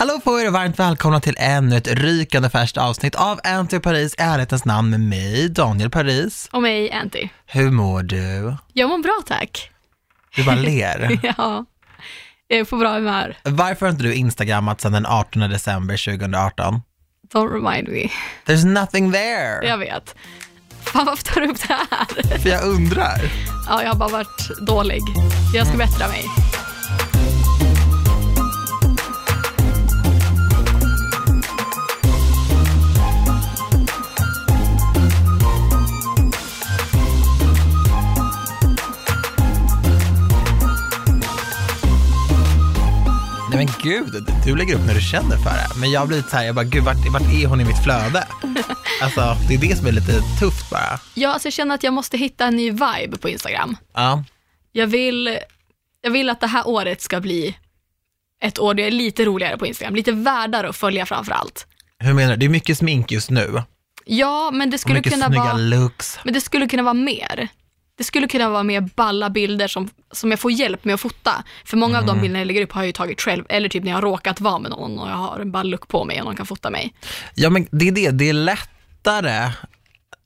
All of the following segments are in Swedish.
Hallå på er och varmt välkomna till ännu ett rykande färskt avsnitt av Anty Paris i ärlighetens namn med mig, Daniel Paris. Och mig, Anty. Hur mår du? Jag mår bra tack. Du bara ler. ja, jag är på bra humör. Varför har inte du instagrammat sedan den 18 december 2018? Don't remind me. There's nothing there. Jag vet. Fan, varför tar du upp det här? För jag undrar. Ja, jag har bara varit dålig. Jag ska bättra mig. Nej men gud, du lägger upp när du känner för det. Men jag blir så här, jag bara, gud vart, vart är hon i mitt flöde? Alltså, det är det som är lite tufft bara. Ja, alltså jag känner att jag måste hitta en ny vibe på Instagram. Ja, Jag vill, jag vill att det här året ska bli ett år där jag är lite roligare på Instagram. Lite värdare att följa framför allt. hur menar du? Det är mycket smink just nu. Ja, men det skulle kunna vara... looks. Men det skulle kunna vara mer. Det skulle kunna vara mer balla bilder som, som jag får hjälp med att fota. För många av Mm. de bilderna jag lägger upp har jag ju tagit själv, eller typ när jag har råkat vara med någon och jag har en ball look på mig och någon kan fota mig. Ja men det är det, det är lättare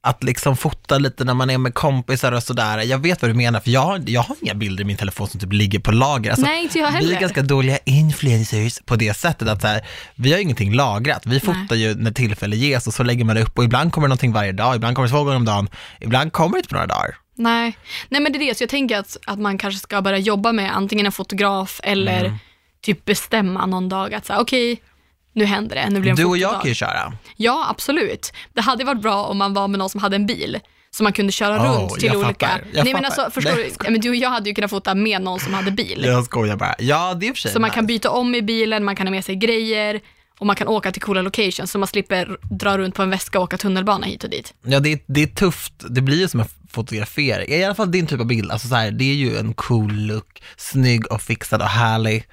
att liksom fota lite när man är med kompisar och sådär. Jag vet vad du menar, för jag, har- jag har inga bilder i min telefon som typ ligger på lager. Alltså, Nej, inte jag Vi heller. är ganska dåliga influencers på det sättet att så här, vi har ingenting lagrat. Vi fotar ju när tillfälle ges och så lägger man det upp och ibland kommer det någonting varje dag, ibland kommer det två gånger om dagen, ibland kommer det inte på några dagar. Nej. Nej, men det är det. Så jag tänker att, att man kanske ska börja jobba med antingen en fotograf eller Mm. typ bestämma någon dag att säga okej, nu händer det, nu blir det en Du och jag fotodag. kan ju köra. Ja, absolut. Det hade varit bra om man var med någon som hade en bil. Så man kunde köra Oh, runt till jag olika... fattar. Jag Nej, men fattar. alltså, förstår Nej, du? jag Ja, men du och jag hade ju kunnat fota med någon som hade bil. Jag skojar bara. Ja, det är i och för sig Så man nice. kan byta om i bilen, man kan ha med sig grejer och man kan åka till coola locations så man slipper dra runt på en väska och åka tunnelbana hit och dit. Ja, det är, det är tufft. Det blir ju som en fotografering. I alla fall din typ av bild. Alltså så här, det är ju en cool look, snygg och fixad och härlig.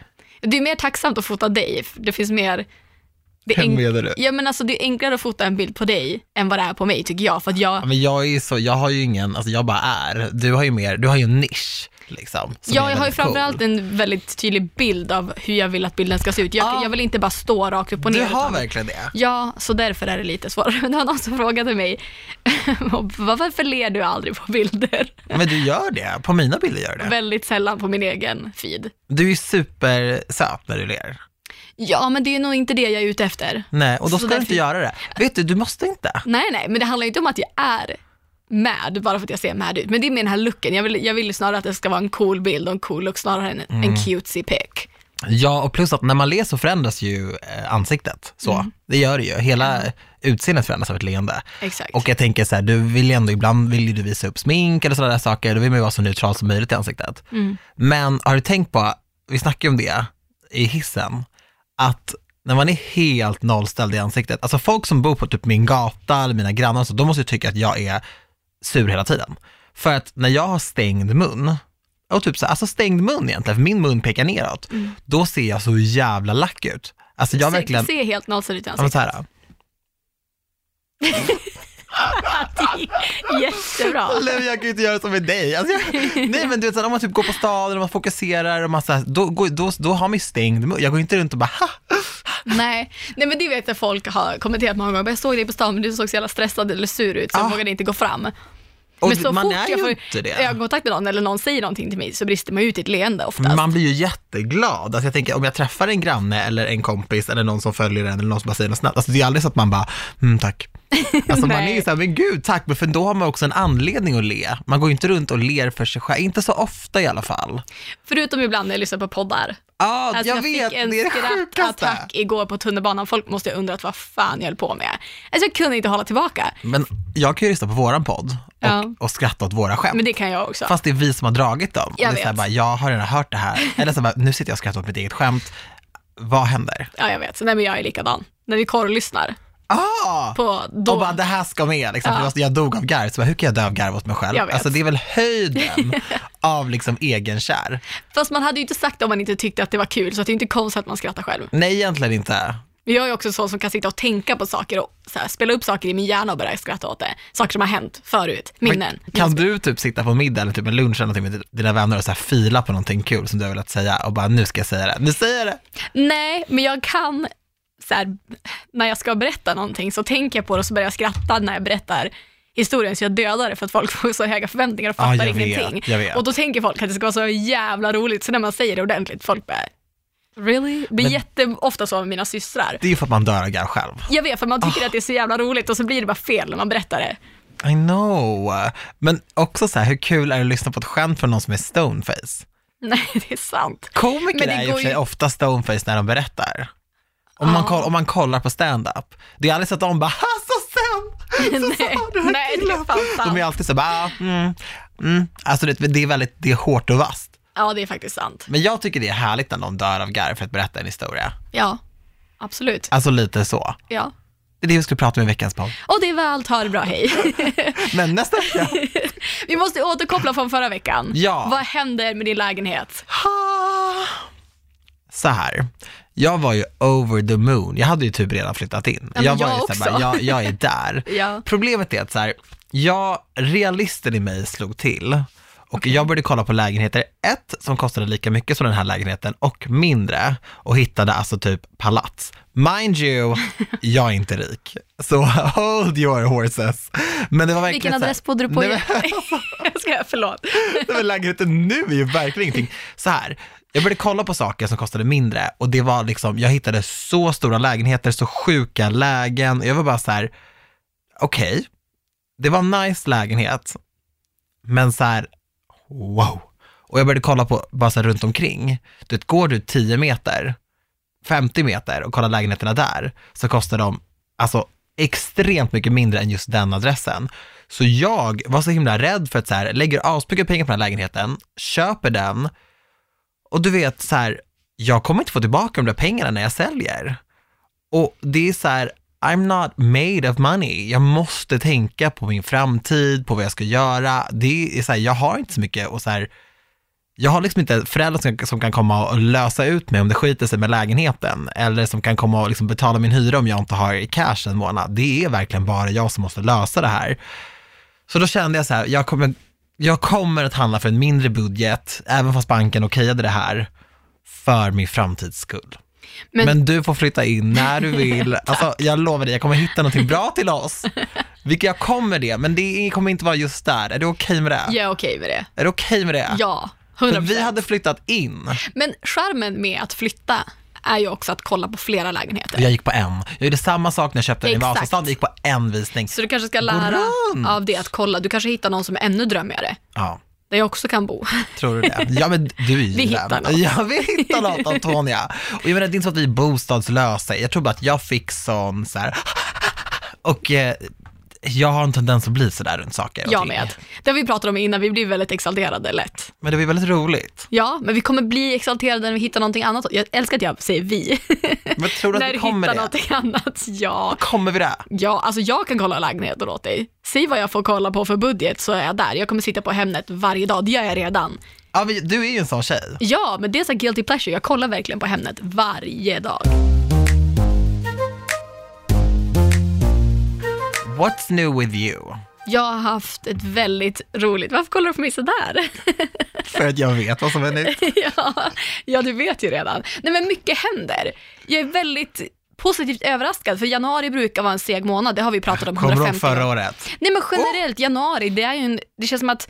Det är mer tacksamt att fota dig, det finns mer... Det är menar du? Ja men alltså det är enklare att fota en bild på dig än vad det är på mig tycker jag, för att jag... Ja, Men jag är så, jag har ju ingen, alltså jag bara är. Du har ju mer, du har ju en nisch liksom. som Ja, jag har ju framförallt cool. en väldigt tydlig bild av hur jag vill att bilden ska se ut. Jag, Ja. jag vill inte bara stå rakt upp och ner. Du har utan- verkligen det. Ja, så därför är det lite svårare. Men det var någon som frågade mig, varför ler du aldrig på bilder? Men du gör det, på mina bilder gör du det. Väldigt sällan på min egen feed. Du är ju supersöt när du ler. Ja, men det är nog inte det jag är ute efter. Nej, och då Så ska du därför- inte göra det. Vet du, du måste inte. Nej, nej, men det handlar ju inte om att jag är mad bara för att jag ser mad ut. Men det är med den här looken. Jag vill, jag vill snarare att det ska vara en cool bild och en cool look snarare än Mm. en cutesy pic. Ja, och plus att när man ler så förändras ju eh, ansiktet. Så, Mm. det gör det ju. Hela utseendet förändras av ett leende. Exakt. Och jag tänker så här, du vill ju ändå, ibland vill ju du visa upp smink eller sådana där saker, då vill man ju vara så neutral som möjligt i ansiktet. Mm. Men har du tänkt på, vi snackade ju om det i hissen, att när man är helt nollställd i ansiktet, alltså folk som bor på typ min gata eller mina grannar, så, de måste ju tycka att jag är sur hela tiden. För att när jag har stängd mun, och typ så, alltså stängd mun egentligen, för min mun pekar neråt, då ser jag så jävla lack ut. Alltså jag Se- verkligen, ser helt nollställd ut i men så ansiktet. här, Jättebra. Nej, jag kan ju inte göra som med dig. Alltså, jag, nej men du vet, så här, om man typ går på staden och man fokuserar och man så här, då, går- då, då har man ju stängd mun. Jag går inte runt och bara ha. Nej. Nej, men det vet jag folk har kommenterat många gånger. Jag såg dig på stan men du såg så jävla stressad eller sur ut så jag Ah. vågade inte gå fram. Och men så man fort är jag ju får inte det. jag har kontakt med någon eller någon säger någonting till mig så brister man ut i ett leende oftast. Man blir ju jätteglad. Alltså jag tänker om jag träffar en granne eller en kompis eller någon som följer en eller någon som bara säger något snällt. Alltså det är aldrig så att man bara, mm, tack. Alltså man är ju såhär, men gud tack, men för då har man också en anledning att le. Man går ju inte runt och ler för sig själv, inte så ofta i alla fall. Förutom ibland när jag lyssnar på poddar. Ja, Alltså jag, jag, vet, fick en det är skrattattack igår på tunnelbanan. Folk måste ha undrat vad fan jag höll på med. Alltså jag kunde inte hålla tillbaka. Men jag kan ju lyssna på våran podd och, Ja. och skratta åt våra skämt. Men det kan jag också. Fast det är vi som har dragit dem. Jag och det är så vet. bara, jag har redan hört det här. Eller så bara, nu sitter jag och skrattar åt mitt eget skämt. Vad händer? Ja, jag vet. Nej, men jag är likadan. När vi korrlyssnar Ah! på då. Och bara det här ska med, liksom, för jag dog av garv, så bara, hur kan jag dö av garv åt mig själv? Alltså det är väl höjden av liksom egenkär. Fast man hade ju inte sagt det om man inte tyckte att det var kul, så att det är inte konstigt att man skrattar själv. Nej, egentligen inte. Jag är också sån som kan sitta och tänka på saker och så här, spela upp saker i min hjärna och börja skratta åt det. Saker som har hänt förut, minnen. Men Kan du typ sitta på middag eller typ en lunch eller någonting med dina vänner och så här fila på någonting kul som du har velat säga och bara nu ska jag säga det, nu säger jag det. Nej, men jag kan, så här, när jag ska berätta någonting så tänker jag på det och så börjar jag skratta när jag berättar historien så jag dödar det för att folk får så höga förväntningar och fattar jag vet, ingenting. jag vet. Och då tänker folk att det ska vara så jävla roligt, så när man säger det ordentligt, folk bara Really? Det blir Men- jätteofta så med mina systrar. Det är ju för att man garv själv. Jag vet, för man Ah. tycker att det är så jävla roligt och så blir det bara fel när man berättar det. I know. Men också så här, hur kul är det att lyssna på ett skämt från någon som är stoneface? Nej, det är sant. Komiker Men det är ju- ofta stoneface när de berättar. Om, man, Ja. koll, om man kollar på stand-up. Det är aldrig så att de bara, så sen! Så Nej, sa här nej, det är killen." fan sant. De är alltid så bara, "Ah, mm, mm. Alltså det, det är väldigt, det är hårt och vasst. Ja, det är faktiskt sant. Men jag tycker det är härligt när någon dör av garv för att berätta en historia. Ja, absolut. Alltså lite så. Ja. Det är det vi skulle prata om i veckans podd. Och det var allt, ha det bra, hej. Men nästa vecka, Vi måste återkoppla från förra veckan. Ja. Vad händer med din lägenhet? ha. så här. Jag var ju over the moon. Jag hade ju typ redan flyttat in. men jag var jag ju så också. här, bara, jag, jag är där. Ja. Problemet är att så här, jag, realisten i mig slog till och jag började kolla på lägenheter, ett som kostade lika mycket som den här lägenheten och mindre och hittade alltså typ palats. Mind you, jag är inte rik, så hold your horses. Men det var verkligen Vilken adress bodde du på? Nej, men- jag ska, förlåt. Nej, men lägenheten nu är ju verkligen ingenting. Så här, jag började kolla på saker som kostade mindre och det var liksom, jag hittade så stora lägenheter, så sjuka lägen. Jag var bara så här, okej, det var en nice lägenhet, men så här, wow. Och jag började kolla på, bara så här runt omkring. Du vet, går du 10 meter, 50 meter och kollar lägenheterna där, så kostar de alltså extremt mycket mindre än just den adressen. Så jag var så himla rädd för att så här, lägger asmycket pengar på den här lägenheten, köper den och du vet så här, jag kommer inte få tillbaka de där pengarna när jag säljer. Och det är så här, I'm not made of money. Jag måste tänka på min framtid, på vad jag ska göra. Det är så här, jag har inte så mycket och så här, jag har liksom inte föräldrar som, som kan komma och lösa ut mig om det skiter sig med lägenheten. Eller som kan komma och liksom betala min hyra om jag inte har cash en månad. Det är verkligen bara jag som måste lösa det här. Så då kände jag så här, jag kommer, jag kommer att handla för en mindre budget, även fast banken okejade det här, för min framtids skull. Men, Men- du får flytta in när du vill. alltså, jag lovar dig, jag kommer hitta någonting bra till oss. Vilket jag kommer det, men det kommer inte vara just där. Är du okej med det? Jag är okej med det. Är du okej med det? Ja, För 100%. vi hade flyttat in. Men skärmen med att flytta är ju också att kolla på flera lägenheter. Jag gick på en. Jag gjorde samma sak när jag köpte den i. Vasastan, jag gick på en visning. Så du kanske ska lära av det att kolla. Du kanske hittar någon som är ännu drömmigare, Ja, där jag också kan bo. tror du det? Ja men du Vi hittar något. Ja, vi hittar något Antonia. Och jag menar, det är inte så att vi är bostadslösa. Jag tror bara att jag fick sån så här, och eh, jag har en tendens att bli sådär runt saker och Jag ting. med. Det har vi pratat om innan, vi blir väldigt exalterade lätt. Men det ju väldigt roligt. Ja, men vi kommer bli exalterade när vi hittar någonting annat. Jag älskar att jag säger vi. Men tror du när att du vi kommer hittar det? någonting annat, ja. Kommer vi det? Ja, alltså jag kan kolla lägenheter åt dig. Säg vad jag får kolla på för budget så är jag där. Jag kommer sitta på Hemnet varje dag, det gör jag redan. Ja, vi, du är ju en sån tjej. Ja, men det är så guilty pleasure. Jag kollar verkligen på Hemnet varje dag. What's new with you? Jag har haft ett väldigt roligt... Varför kollar du på mig sådär? För att jag vet vad som är nytt. ja, ja, du vet ju redan. Nej, men mycket händer. Jag är väldigt positivt överraskad, för januari brukar vara en seg månad. Det har vi pratat om Kommer du 150 ihåg förra året? Nej, men generellt, januari, det är ju en, det känns som att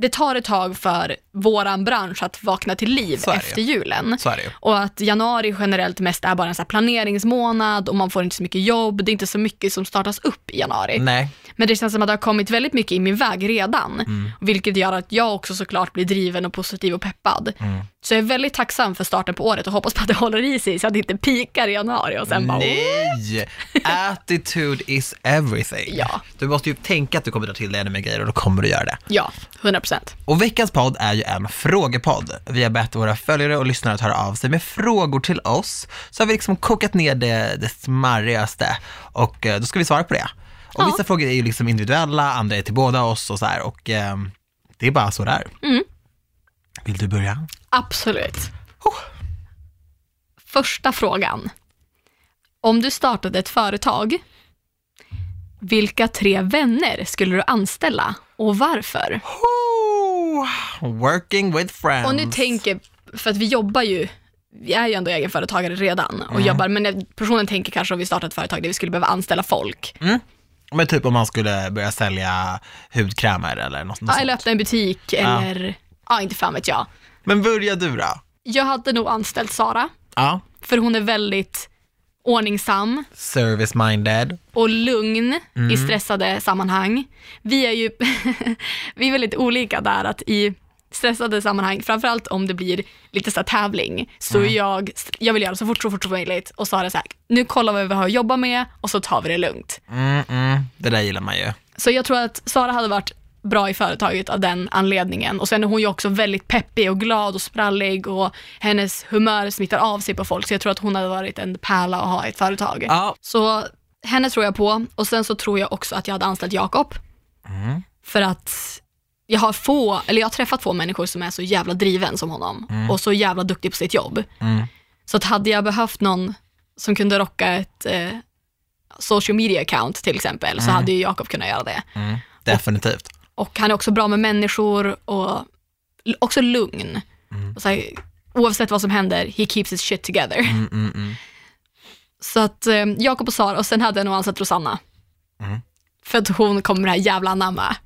det tar ett tag för våran bransch att vakna till liv efter julen. Och att januari generellt mest är bara en så planeringsmånad och man får inte så mycket jobb. Det är inte så mycket som startas upp i januari. Nej. Men det känns som att det har kommit väldigt mycket i min väg redan. Mm. Vilket gör att jag också såklart blir driven och positiv och peppad. Mm. Så jag är väldigt tacksam för starten på året och hoppas på att det håller i sig så att det inte pikar i januari och sen bara... Nej! Attitude is everything. Ja. Du måste ju tänka att du kommer dra till dig ännu mer grejer och då kommer du göra det. Ja, 100 procent. Och veckans podd är ju en frågepodd. Vi har bett våra följare och lyssnare att höra av sig med frågor till oss. Så har vi liksom kokat ner det, det smarrigaste och eh, då ska vi svara på det. Och Ja. vissa frågor är ju liksom individuella, andra är till båda oss och så här och eh, det är bara så där. Mm. Vill du börja? Absolut. Oh. Första frågan. Om du startade ett företag, vilka tre vänner skulle du anställa och varför? Ooh, working with friends. Och nu tänker, för att vi jobbar ju, vi är ju ändå egenföretagare redan och jobbar, men personen tänker kanske om vi startar ett företag där vi skulle behöva anställa folk. Men typ om man skulle börja sälja hudkrämer eller något, något Ja, sånt. eller öppna en butik eller, ja inte fan vet jag. Men börja du då? Jag hade nog anställt Sara, Ja. för hon är väldigt ordningsam Service minded. och lugn i stressade sammanhang. Vi är ju vi är väldigt olika där att i stressade sammanhang, framförallt om det blir lite så här tävling, så är jag, jag vill göra så fort, så fort som möjligt och Sara är så här, nu kollar vi vad vi har att jobba med och så tar vi det lugnt. Mm, mm. Det där gillar man ju. Så jag tror att Sara hade varit bra i företaget av den anledningen. Och sen är hon ju också väldigt peppig och glad och sprallig och hennes humör smittar av sig på folk. Så jag tror att hon hade varit en pärla att ha i ett företag. Ja. Så henne tror jag på. Och sen så tror jag också att jag hade anställt Jakob. För att jag har få, eller jag har träffat få människor som är så jävla driven som honom och så jävla duktig på sitt jobb. Mm. Så att hade jag behövt någon som kunde rocka ett eh, social media account till exempel, så hade ju Jakob kunnat göra det. Mm. Definitivt. Och han är också bra med människor och också lugn. Och så här, oavsett vad som händer, he keeps his shit together. Mm, mm, mm. Så att eh, Jakob och Sara, och sen hade jag nog ansatt Rosanna. För att hon kommer med det här jävla anamma.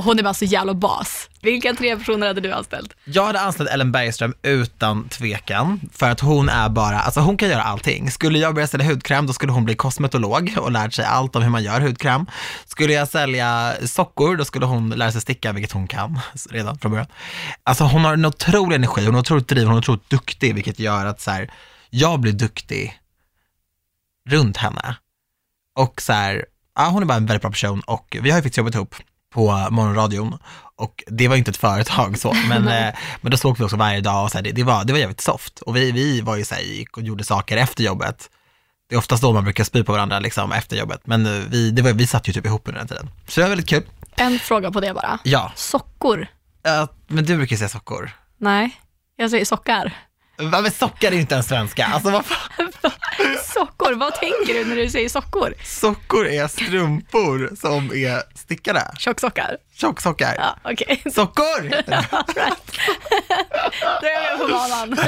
Och hon är bara så jävla bas. Vilka tre personer hade du anställt? Jag hade anställt Ellen Bergström utan tvekan, för att hon är bara, alltså hon kan göra allting. Skulle jag börja sälja hudkräm, då skulle hon bli kosmetolog och lärt sig allt om hur man gör hudkräm. Skulle jag sälja sockor, då skulle hon lära sig sticka, vilket hon kan redan från början. Alltså hon har en otrolig energi, hon är otroligt driven, hon är otroligt duktig, vilket gör att så här, jag blir duktig runt henne. Och så här, ja, hon är bara en väldigt bra person och vi har ju faktiskt jobbat ihop på morgonradion och det var inte ett företag så, men, eh, men då såg vi också varje dag och så här, det, det, var, det var jävligt soft. Och vi, vi var ju så här, gick och gjorde saker efter jobbet. Det är oftast då man brukar spy på varandra liksom efter jobbet, men eh, vi, det var, vi satt ju typ ihop under den tiden. Så det var väldigt kul. En fråga på det bara. Ja, Sockor? eh, men du brukar säga sockor. Nej, jag säger sockar. Va, Men sockar är ju inte en svenska, alltså vad fan? Sockor, vad tänker du när du säger sockor? Sockor är strumpor som är stickade. Tjocksockar? Tjocksockar. Ja, okej. Sockor heter det. Right. Då är jag på banan.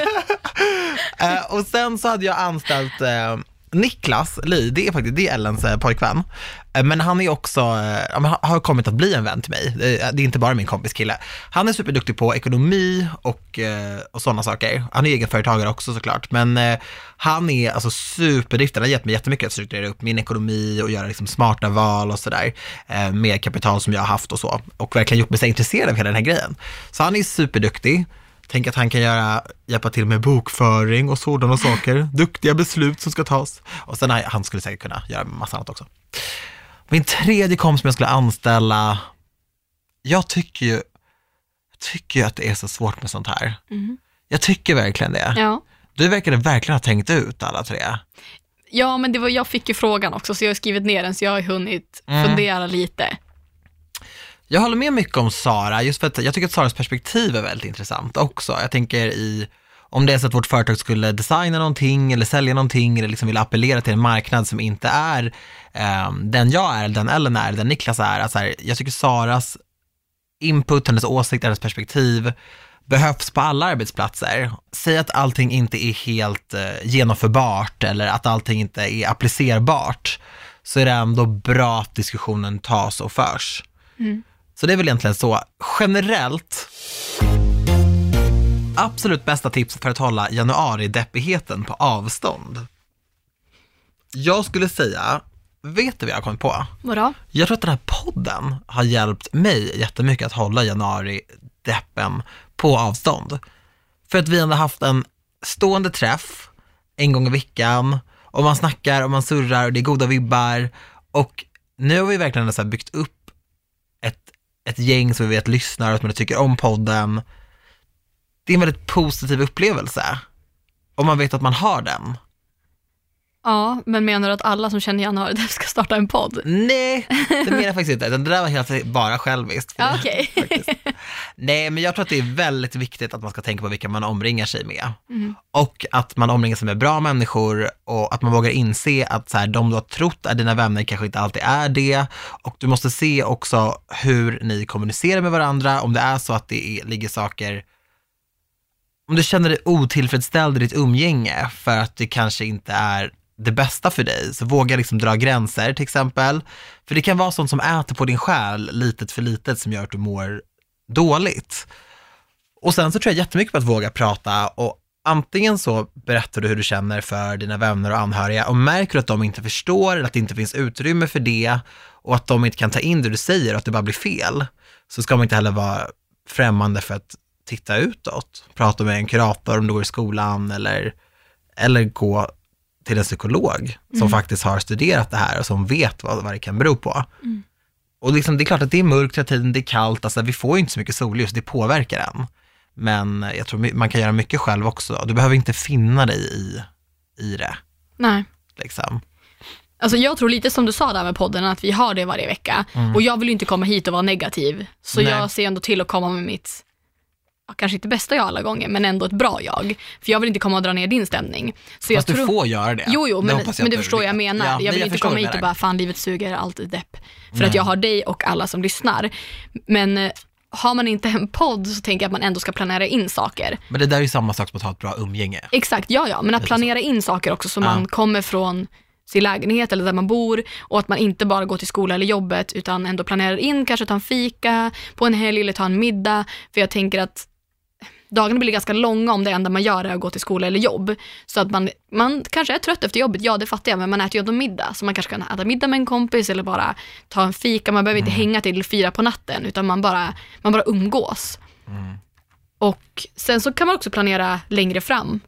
Eh, och sen så hade jag anställt eh, Niklas Li, det är faktiskt det är Ellens eh, pojkvän. Eh, men han är också, eh, ja, men har kommit att bli en vän till mig. Det, är inte bara min kompis kille. Han är superduktig på ekonomi och, och sådana saker. Han är egenföretagare också såklart, men han är alltså superduktig. Han har gett mig jättemycket att strukturera upp min ekonomi och göra liksom smarta val och sådär. Med kapital som jag har haft och så. Och verkligen gjort mig så intresserad av hela den här grejen. Så han är superduktig. Tänk att han kan göra, hjälpa till med bokföring och sådana saker. Duktiga beslut som ska tas. Och sen han skulle säkert kunna göra massa annat också. Min tredje kompis som jag skulle anställa, jag tycker ju, jag tycker ju att det är så svårt med sånt här. Jag tycker verkligen det. Ja. Du verkade verkligen ha tänkt ut alla tre. ja, men det var, jag fick ju frågan också, så jag har skrivit ner den, så jag har hunnit Mm. fundera lite. Jag håller med mycket om Sara, just för att jag tycker att Saras perspektiv är väldigt intressant också. Jag tänker i, om det är så att vårt företag skulle designa någonting eller sälja någonting eller liksom vill appellera till en marknad som inte är eh, den jag är, den Ellen är, den Niklas är. Alltså här, jag tycker Saras input, hennes åsikt, hennes perspektiv behövs på alla arbetsplatser. Säg att allting inte är helt eh, genomförbart eller att allting inte är applicerbart, så är det ändå bra att diskussionen tas och förs. Mm. Så det är väl egentligen så. Generellt, absolut bästa tipset för att hålla januari-deppigheten på avstånd. Jag skulle säga, vet du vad jag har kommit på? Vadå? Jag tror att den här podden har hjälpt mig jättemycket att hålla januari-deppen på avstånd. För att vi ändå haft en stående träff en gång i veckan och man snackar och man surrar och det är goda vibbar och nu har vi verkligen så byggt upp ett, gäng som vi vet lyssnar och som tycker om podden. Det är en väldigt positiv upplevelse. Om man vet att man har den. Ja, men menar du att alla som känner Janne Aredev ska starta en podd? Nej, det menar jag faktiskt inte. Det där var helt bara själviskt. Okej. faktiskt. Nej, men jag tror att det är väldigt viktigt att man ska tänka på vilka man omringar sig med. Mm. Och att man omringar sig med bra människor och att man vågar inse att så här, de du har trott är dina vänner kanske inte alltid är det. Och du måste se också hur ni kommunicerar med varandra, om det är så att det är, ligger saker om du känner dig otillfredsställd i ditt umgänge för att det kanske inte är det bästa för dig, så våga liksom dra gränser till exempel. För det kan vara sånt som äter på din själ litet för litet som gör att du mår dåligt. Och sen så tror jag jättemycket på att våga prata och antingen så berättar du hur du känner för dina vänner och anhöriga och märker du att de inte förstår eller att det inte finns utrymme för det och att de inte kan ta in det du säger och att det bara blir fel, så ska man inte heller vara främmande för att titta utåt, prata med en kurator om du går i skolan eller, eller gå till en psykolog som faktiskt har studerat det här och som vet vad, vad det kan bero på. Och liksom, det är klart att det är mörkt hela tiden, det är kallt, alltså, vi får ju inte så mycket solljus, det påverkar en. Men jag tror man kan göra mycket själv också. Du behöver inte finna dig i, i det. Nej. Liksom. Alltså jag tror lite som du sa där med podden, att vi har det varje vecka. Och jag vill ju inte komma hit och vara negativ. Så Nej. jag ser ändå till att komma med mitt, ja, kanske inte bästa jag alla gånger, men ändå ett bra jag. För jag vill inte komma och dra ner din stämning. Så jag Fast du tror... får göra det. Jo, jo, Det men, hoppas men du du förstår vad jag menar. Ja, jag nej, vill inte förstår komma du hit och bara, fan livet suger, allt är depp. För att jag har dig och alla som lyssnar. Men eh, har man inte en podd så tänker jag att man ändå ska planera in saker. Men det där är ju samma sak som att ha ett bra umgänge. Exakt, ja ja, men att planera in saker också så Ja. man kommer från sin lägenhet eller där man bor och att man inte bara går till skola eller jobbet utan ändå planerar in, kanske ta en fika på en helg eller ta en middag. För jag tänker att dagarna blir ganska långa om det enda man gör är att gå till skola eller jobb. Så att man, man kanske är trött efter jobbet, ja det fattar jag, men man äter ju ändå middag. Så man kanske kan äta middag med en kompis eller bara ta en fika. Man behöver inte hänga till fyra på natten utan man bara, man bara umgås. Och sen så kan man också planera längre fram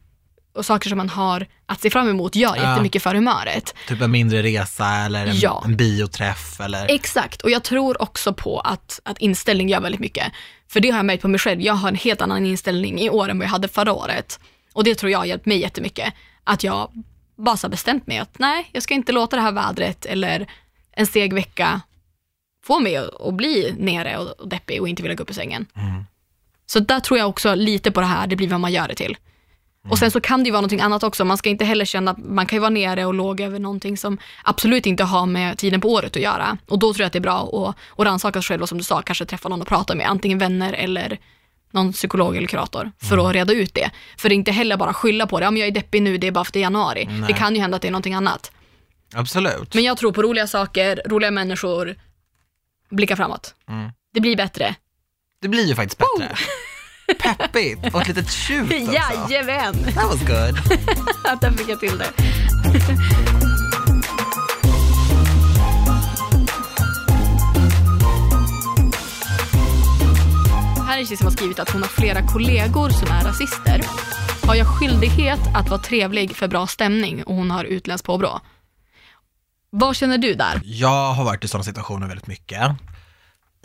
och saker som man har att se fram emot gör Ja. jättemycket för humöret. Typ en mindre resa eller en, Ja. en bioträff eller... Exakt, och jag tror också på att, att inställning gör väldigt mycket. För det har jag märkt på mig själv. Jag har en helt annan inställning i år än vad jag hade förra året. Och det tror jag har hjälpt mig jättemycket. Att jag bara har bestämt mig att nej, jag ska inte låta det här vädret eller en seg vecka få mig att, bli nere och, deppig och inte vilja gå upp ur sängen. Så där tror jag också lite på det här, det blir vad man gör det till. Och sen så kan det ju vara någonting annat också. Man ska inte heller känna att man kan ju vara nere och låg över någonting som absolut inte har med tiden på året att göra. Och då tror jag att det är bra att, att rannsaka sig själv och som du sa, kanske träffa någon och prata med, antingen vänner eller någon psykolog eller kurator för att reda ut det. För det är inte heller bara skylla på det, ja men jag är deppig nu, det är bara för att det är januari. Nej. Det kan ju hända att det är någonting annat. Absolut. Men jag tror på roliga saker, roliga människor, blicka framåt. Mm. Det blir bättre. Det blir ju faktiskt bättre. Peppigt och ett litet tjut också. Jajamän! That was good. Där fick jag till det. Här är som har skrivit att hon har flera kollegor som är rasister. Har jag skyldighet att vara trevlig för bra stämning och hon har utländskt påbrå? Vad känner du där? Jag har varit i sådana situationer väldigt mycket.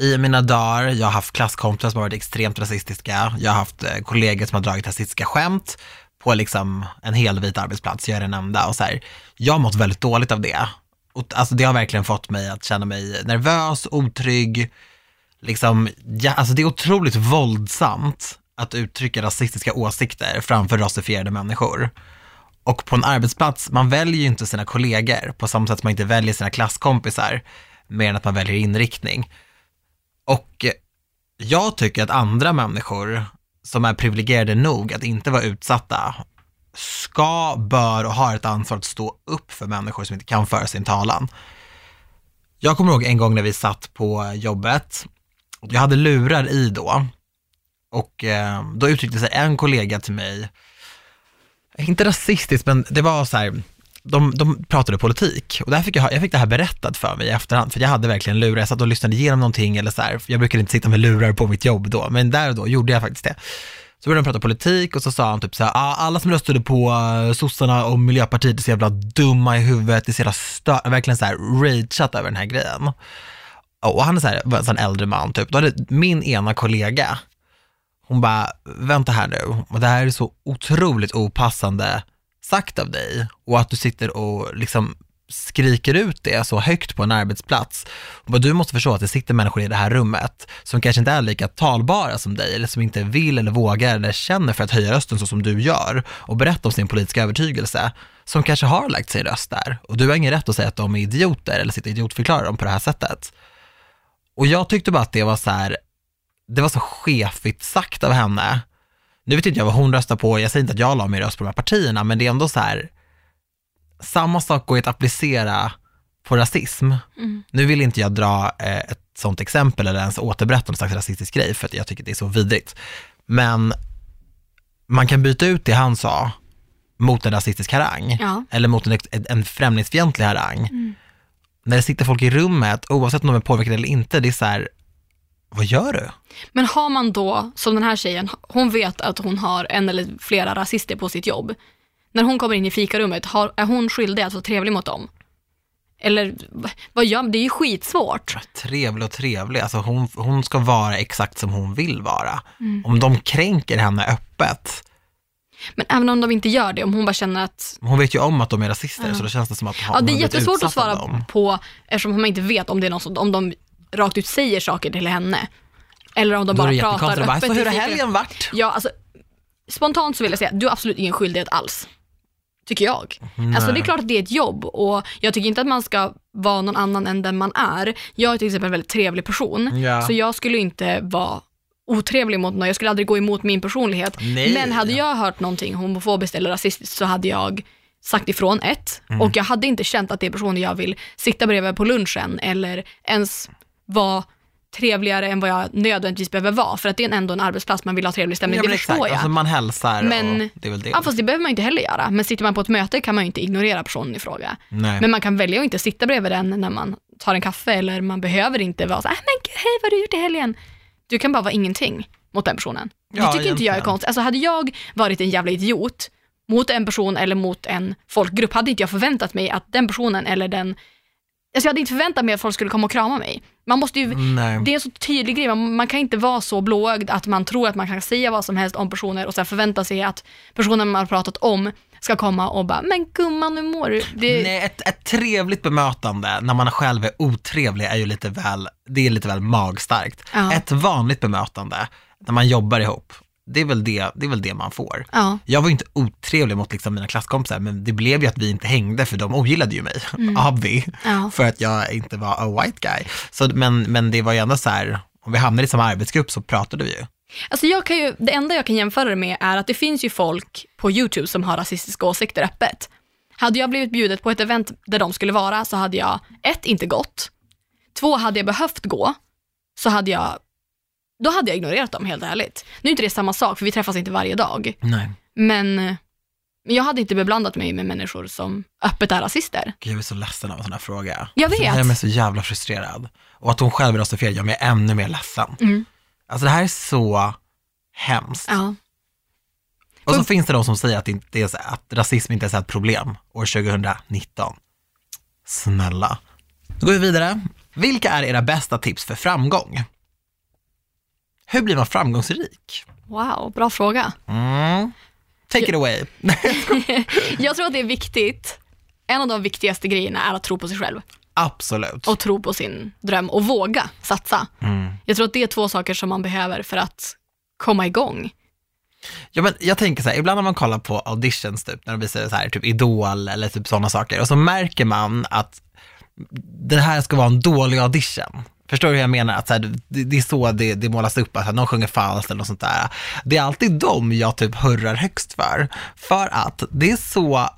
I mina dagar, jag har haft klasskompisar som har varit extremt rasistiska. Jag har haft eh, kollegor som har dragit rasistiska skämt på liksom en helvit arbetsplats, jag är den enda. Och så här, jag har mått väldigt dåligt av det. Och, alltså, det har verkligen fått mig att känna mig nervös, otrygg. Liksom, ja, alltså, det är otroligt våldsamt att uttrycka rasistiska åsikter framför rasifierade människor. Och på en arbetsplats, man väljer ju inte sina kollegor på samma sätt som man inte väljer sina klasskompisar, mer än att man väljer inriktning. Och eh, jag tycker att andra människor som är privilegierade nog att inte vara utsatta ska, bör och har ett ansvar att stå upp för människor som inte kan föra sin talan. Jag kommer ihåg en gång när vi satt på jobbet, jag hade lurar i då, och eh, då uttryckte sig en kollega till mig, inte rasistiskt, men det var så här, de, de pratade politik och där fick jag, jag fick det här berättat för mig i efterhand, för jag hade verkligen lurar, jag satt och lyssnade igenom någonting eller så här, jag brukade inte sitta med lurar på mitt jobb då, men där och då gjorde jag faktiskt det. Så började de prata politik och så sa han typ så här, ah, alla som röstade på eh, sossarna och miljöpartiet är så jävla dumma i huvudet, det är så jävla stö-, verkligen så här rageat över den här grejen. Och han är så här, var en sån äldre man typ, då hade min ena kollega, hon bara, vänta här nu, och det här är så otroligt opassande sagt av dig och att du sitter och liksom skriker ut det så högt på en arbetsplats. Och du måste förstå att det sitter människor i det här rummet som kanske inte är lika talbara som dig eller som inte vill eller vågar eller känner för att höja rösten så som du gör och berätta om sin politiska övertygelse som kanske har lagt sin röst där. Och du har ingen rätt att säga att de är idioter eller sitta idiotförklara dem på det här sättet. Och jag tyckte bara att det var så här, det var så skefigt sagt av henne. Nu vet inte jag vad hon röstar på, jag säger inte att jag la min röst på de här partierna, men det är ändå så här, samma sak går att applicera på rasism. Mm. Nu vill inte jag dra eh, ett sånt exempel eller ens återberätta någon slags rasistisk grej, för att jag tycker det är så vidrigt. Men man kan byta ut det han sa mot en rasistisk harang, Ja. eller mot en, en främlingsfientlig harang. Mm. När det sitter folk i rummet, oavsett om de är påverkade eller inte, det är så här, vad gör du? Men har man då, som den här tjejen, hon vet att hon har en eller flera rasister på sitt jobb. När hon kommer in i fikarummet, har, är hon skyldig att vara trevlig mot dem? Eller vad gör Det är ju skitsvårt. Trevlig och trevlig, alltså hon, hon ska vara exakt som hon vill vara. Mm. Om de kränker henne öppet, Men även om de inte gör det, om hon bara känner att hon vet ju om att de är rasister, Ja. så då känns det som att Ja, hon det är har blivit jättesvårt att svara dem. på eftersom man inte vet om det är någon som, om de rakt ut säger saker till henne. Eller om de bara pratar jättekonstigt, bara, öppet. så hur har helgen varit? Ja, alltså spontant så vill jag säga, du har absolut ingen skyldighet alls. Tycker jag. Alltså det är Nej. klart att det är ett jobb och jag tycker inte att man ska vara någon annan än den man är. Jag är till exempel en väldigt trevlig person, Ja. så jag skulle inte vara otrevlig mot någon, jag skulle aldrig gå emot min personlighet. Nej. Men hade jag hört någonting homofobiskt eller rasistiskt så hade jag sagt ifrån ett Mm. och jag hade inte känt att det är personer jag vill sitta bredvid på lunchen eller ens vara trevligare än vad jag nödvändigtvis behöver vara för att det är ändå en arbetsplats man vill ha trevlig stämning, Ja, det förstår jag. alltså man hälsar Men- och det är väl det. Ja, fast det behöver man inte heller göra. Men sitter man på ett möte kan man ju inte ignorera personen i fråga. Nej. Men man kan välja att inte sitta bredvid den när man tar en kaffe eller man behöver inte vara så här, "Ah, men gud, hej vad har du gjort i helgen? Du kan bara vara ingenting mot den personen. Ja, det tycker inte jag är egentligen. konstigt. Alltså hade jag varit en jävla idiot mot en person eller mot en folkgrupp hade inte jag förväntat mig att den personen eller den Alltså jag hade inte förväntat mig att folk skulle komma och krama mig. Man måste ju, Nej. det är en så tydlig grej, man, man kan inte vara så blåögd att man tror att man kan säga vad som helst om personer och sen förvänta sig att personen man har pratat om ska komma och bara, men gumman hur mår du? Det, Nej, ett, ett trevligt bemötande när man själv är otrevlig är ju lite väl, det är lite väl magstarkt. Ja. Ett vanligt bemötande när man jobbar ihop, det är väl det, det, är väl det man får. Ja, Jag var ju inte otrevlig mot liksom mina klasskompisar, men det blev ju att vi inte hängde för de ogillade ju mig, Mm. Abby, ja. för att jag inte var a white guy. Så, men, men det var ju ändå så här, om vi hamnade i samma arbetsgrupp så pratade vi ju. Alltså jag kan ju, det enda jag kan jämföra det med är att det finns ju folk på YouTube som har rasistiska åsikter öppet. Hade jag blivit bjudet på ett event där de skulle vara så hade jag ett, inte gått. Två, hade jag behövt gå så hade jag, då hade jag ignorerat dem helt ärligt. Nu är inte det samma sak för vi träffas inte varje dag. Nej. Men jag hade inte beblandat mig med människor som öppet är rasister. Gud, jag är så ledsen av en sån här fråga. Jag Så det här vet. är mig så jävla frustrerad. Och att hon själv röstar fel gör mig ännu mer ledsen. Mm. Alltså det här är så hemskt. Ja. Och så finns det de som säger att, inte är så, att rasism inte är ett problem år 2019. Snälla. Då går vi vidare. Vilka är era bästa tips för framgång? Hur blir man framgångsrik? Wow, bra fråga. Mm. Take it away. Jag tror att det är viktigt. En av de viktigaste grejerna är att tro på sig själv Absolut. och tro på sin dröm och våga satsa. Mm. Jag tror att det är två saker som man behöver för att komma igång. Ja, men jag tänker så här, ibland när man kollar på auditions, typ, när de visar så här, typ Idol eller typ sådana saker, och så märker man att det här ska vara en dålig audition. Förstår du hur jag menar? Att så här, det, det är så det, det målas upp, att någon sjunger falskt eller något sånt där. Det är alltid dem jag typ hurrar högst för. För att det är så,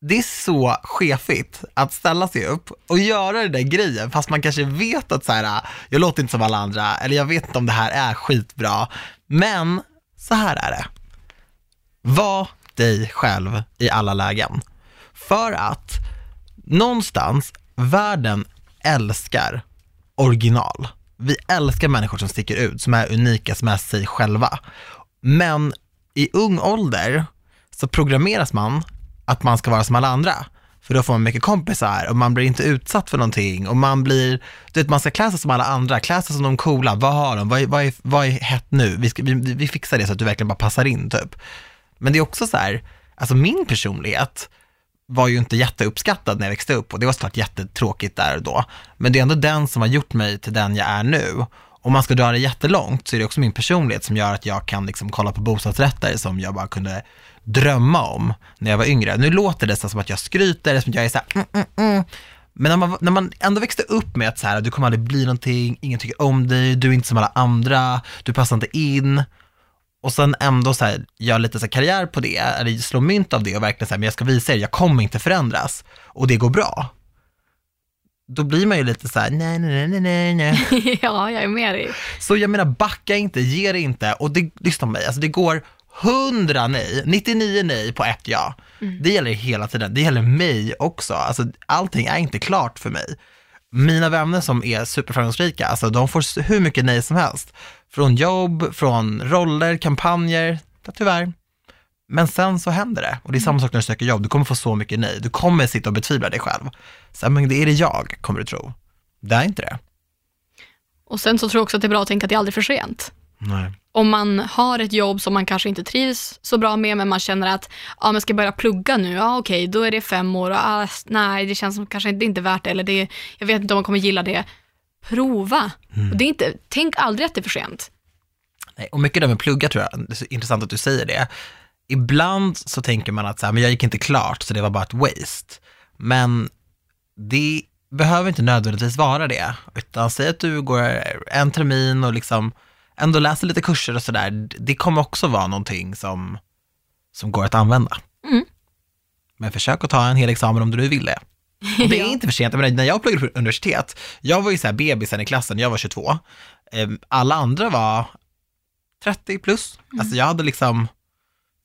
det är så chefigt att ställa sig upp och göra den där grejen, fast man kanske vet att så här, jag låter inte som alla andra, eller jag vet inte om det här är skitbra. Men så här är det. Var dig själv i alla lägen. För att någonstans, världen älskar original. Vi älskar människor som sticker ut, som är unika, som är sig själva. Men i ung ålder så programmeras man att man ska vara som alla andra. För då får man mycket kompisar och man blir inte utsatt för någonting och man blir, du vet man ska klä sig som alla andra, klä sig som de coola, vad har de, vad är, vad är, vad är hett nu? Vi, ska, vi, vi fixar det så att du verkligen bara passar in typ. Men det är också så här, alltså min personlighet var ju inte jätteuppskattad när jag växte upp och det var såklart jättetråkigt där och då. Men det är ändå den som har gjort mig till den jag är nu. Om man ska dra det jättelångt så är det också min personlighet som gör att jag kan liksom kolla på bostadsrätter som jag bara kunde drömma om när jag var yngre. Nu låter det som att jag skryter, som att jag är så här, mm, mm, mm. Men när man, när man ändå växte upp med att så här, du kommer aldrig bli någonting, ingen tycker om dig, du är inte som alla andra, du passar inte in. Och sen ändå så här, gör lite så karriär på det, eller slå mynt av det och verkligen så här, men jag ska visa er, jag kommer inte förändras. Och det går bra. Då blir man ju lite så här, nej, nej, nej, nej, nej. ja, jag är med dig. Så jag menar, backa inte, ge det inte. Och det, lyssna på mig, alltså det går 100 nej, 99 nej på ett ja. Mm. Det gäller hela tiden, det gäller mig också. Alltså allting är inte klart för mig. Mina vänner som är superframgångsrika, alltså de får hur mycket nej som helst. Från jobb, från roller, kampanjer, tyvärr. Men sen så händer det och det är samma sak när du söker jobb, du kommer få så mycket nej. Du kommer sitta och betvivla dig själv. Så, men det är det jag, kommer du tro. Det är inte det. Och sen så tror jag också att det är bra att tänka att det är aldrig för sent. Nej. Om man har ett jobb som man kanske inte trivs så bra med, men man känner att ja, men ska börja plugga nu, ja okej, då är det fem år och ah, nej, det känns som kanske inte, inte värt det, eller det, jag vet inte om man kommer gilla det. Prova. Mm. Och det är inte, tänk aldrig att det är för sent. Nej, och mycket där med plugga tror jag, det är så intressant att du säger det. Ibland så tänker man att så här, men jag gick inte klart, så det var bara ett waste. Men det behöver inte nödvändigtvis vara det, utan säg att du går en termin och liksom ändå läser lite kurser och sådär, det kommer också vara någonting som, som går att använda. Mm. Men försök att ta en hel examen om du nu vill det. Och det är inte för sent, menar, när jag pluggade på universitet, jag var ju så här bebisen i klassen, jag var 22. Ehm, alla andra var 30 plus. Mm. Alltså jag hade liksom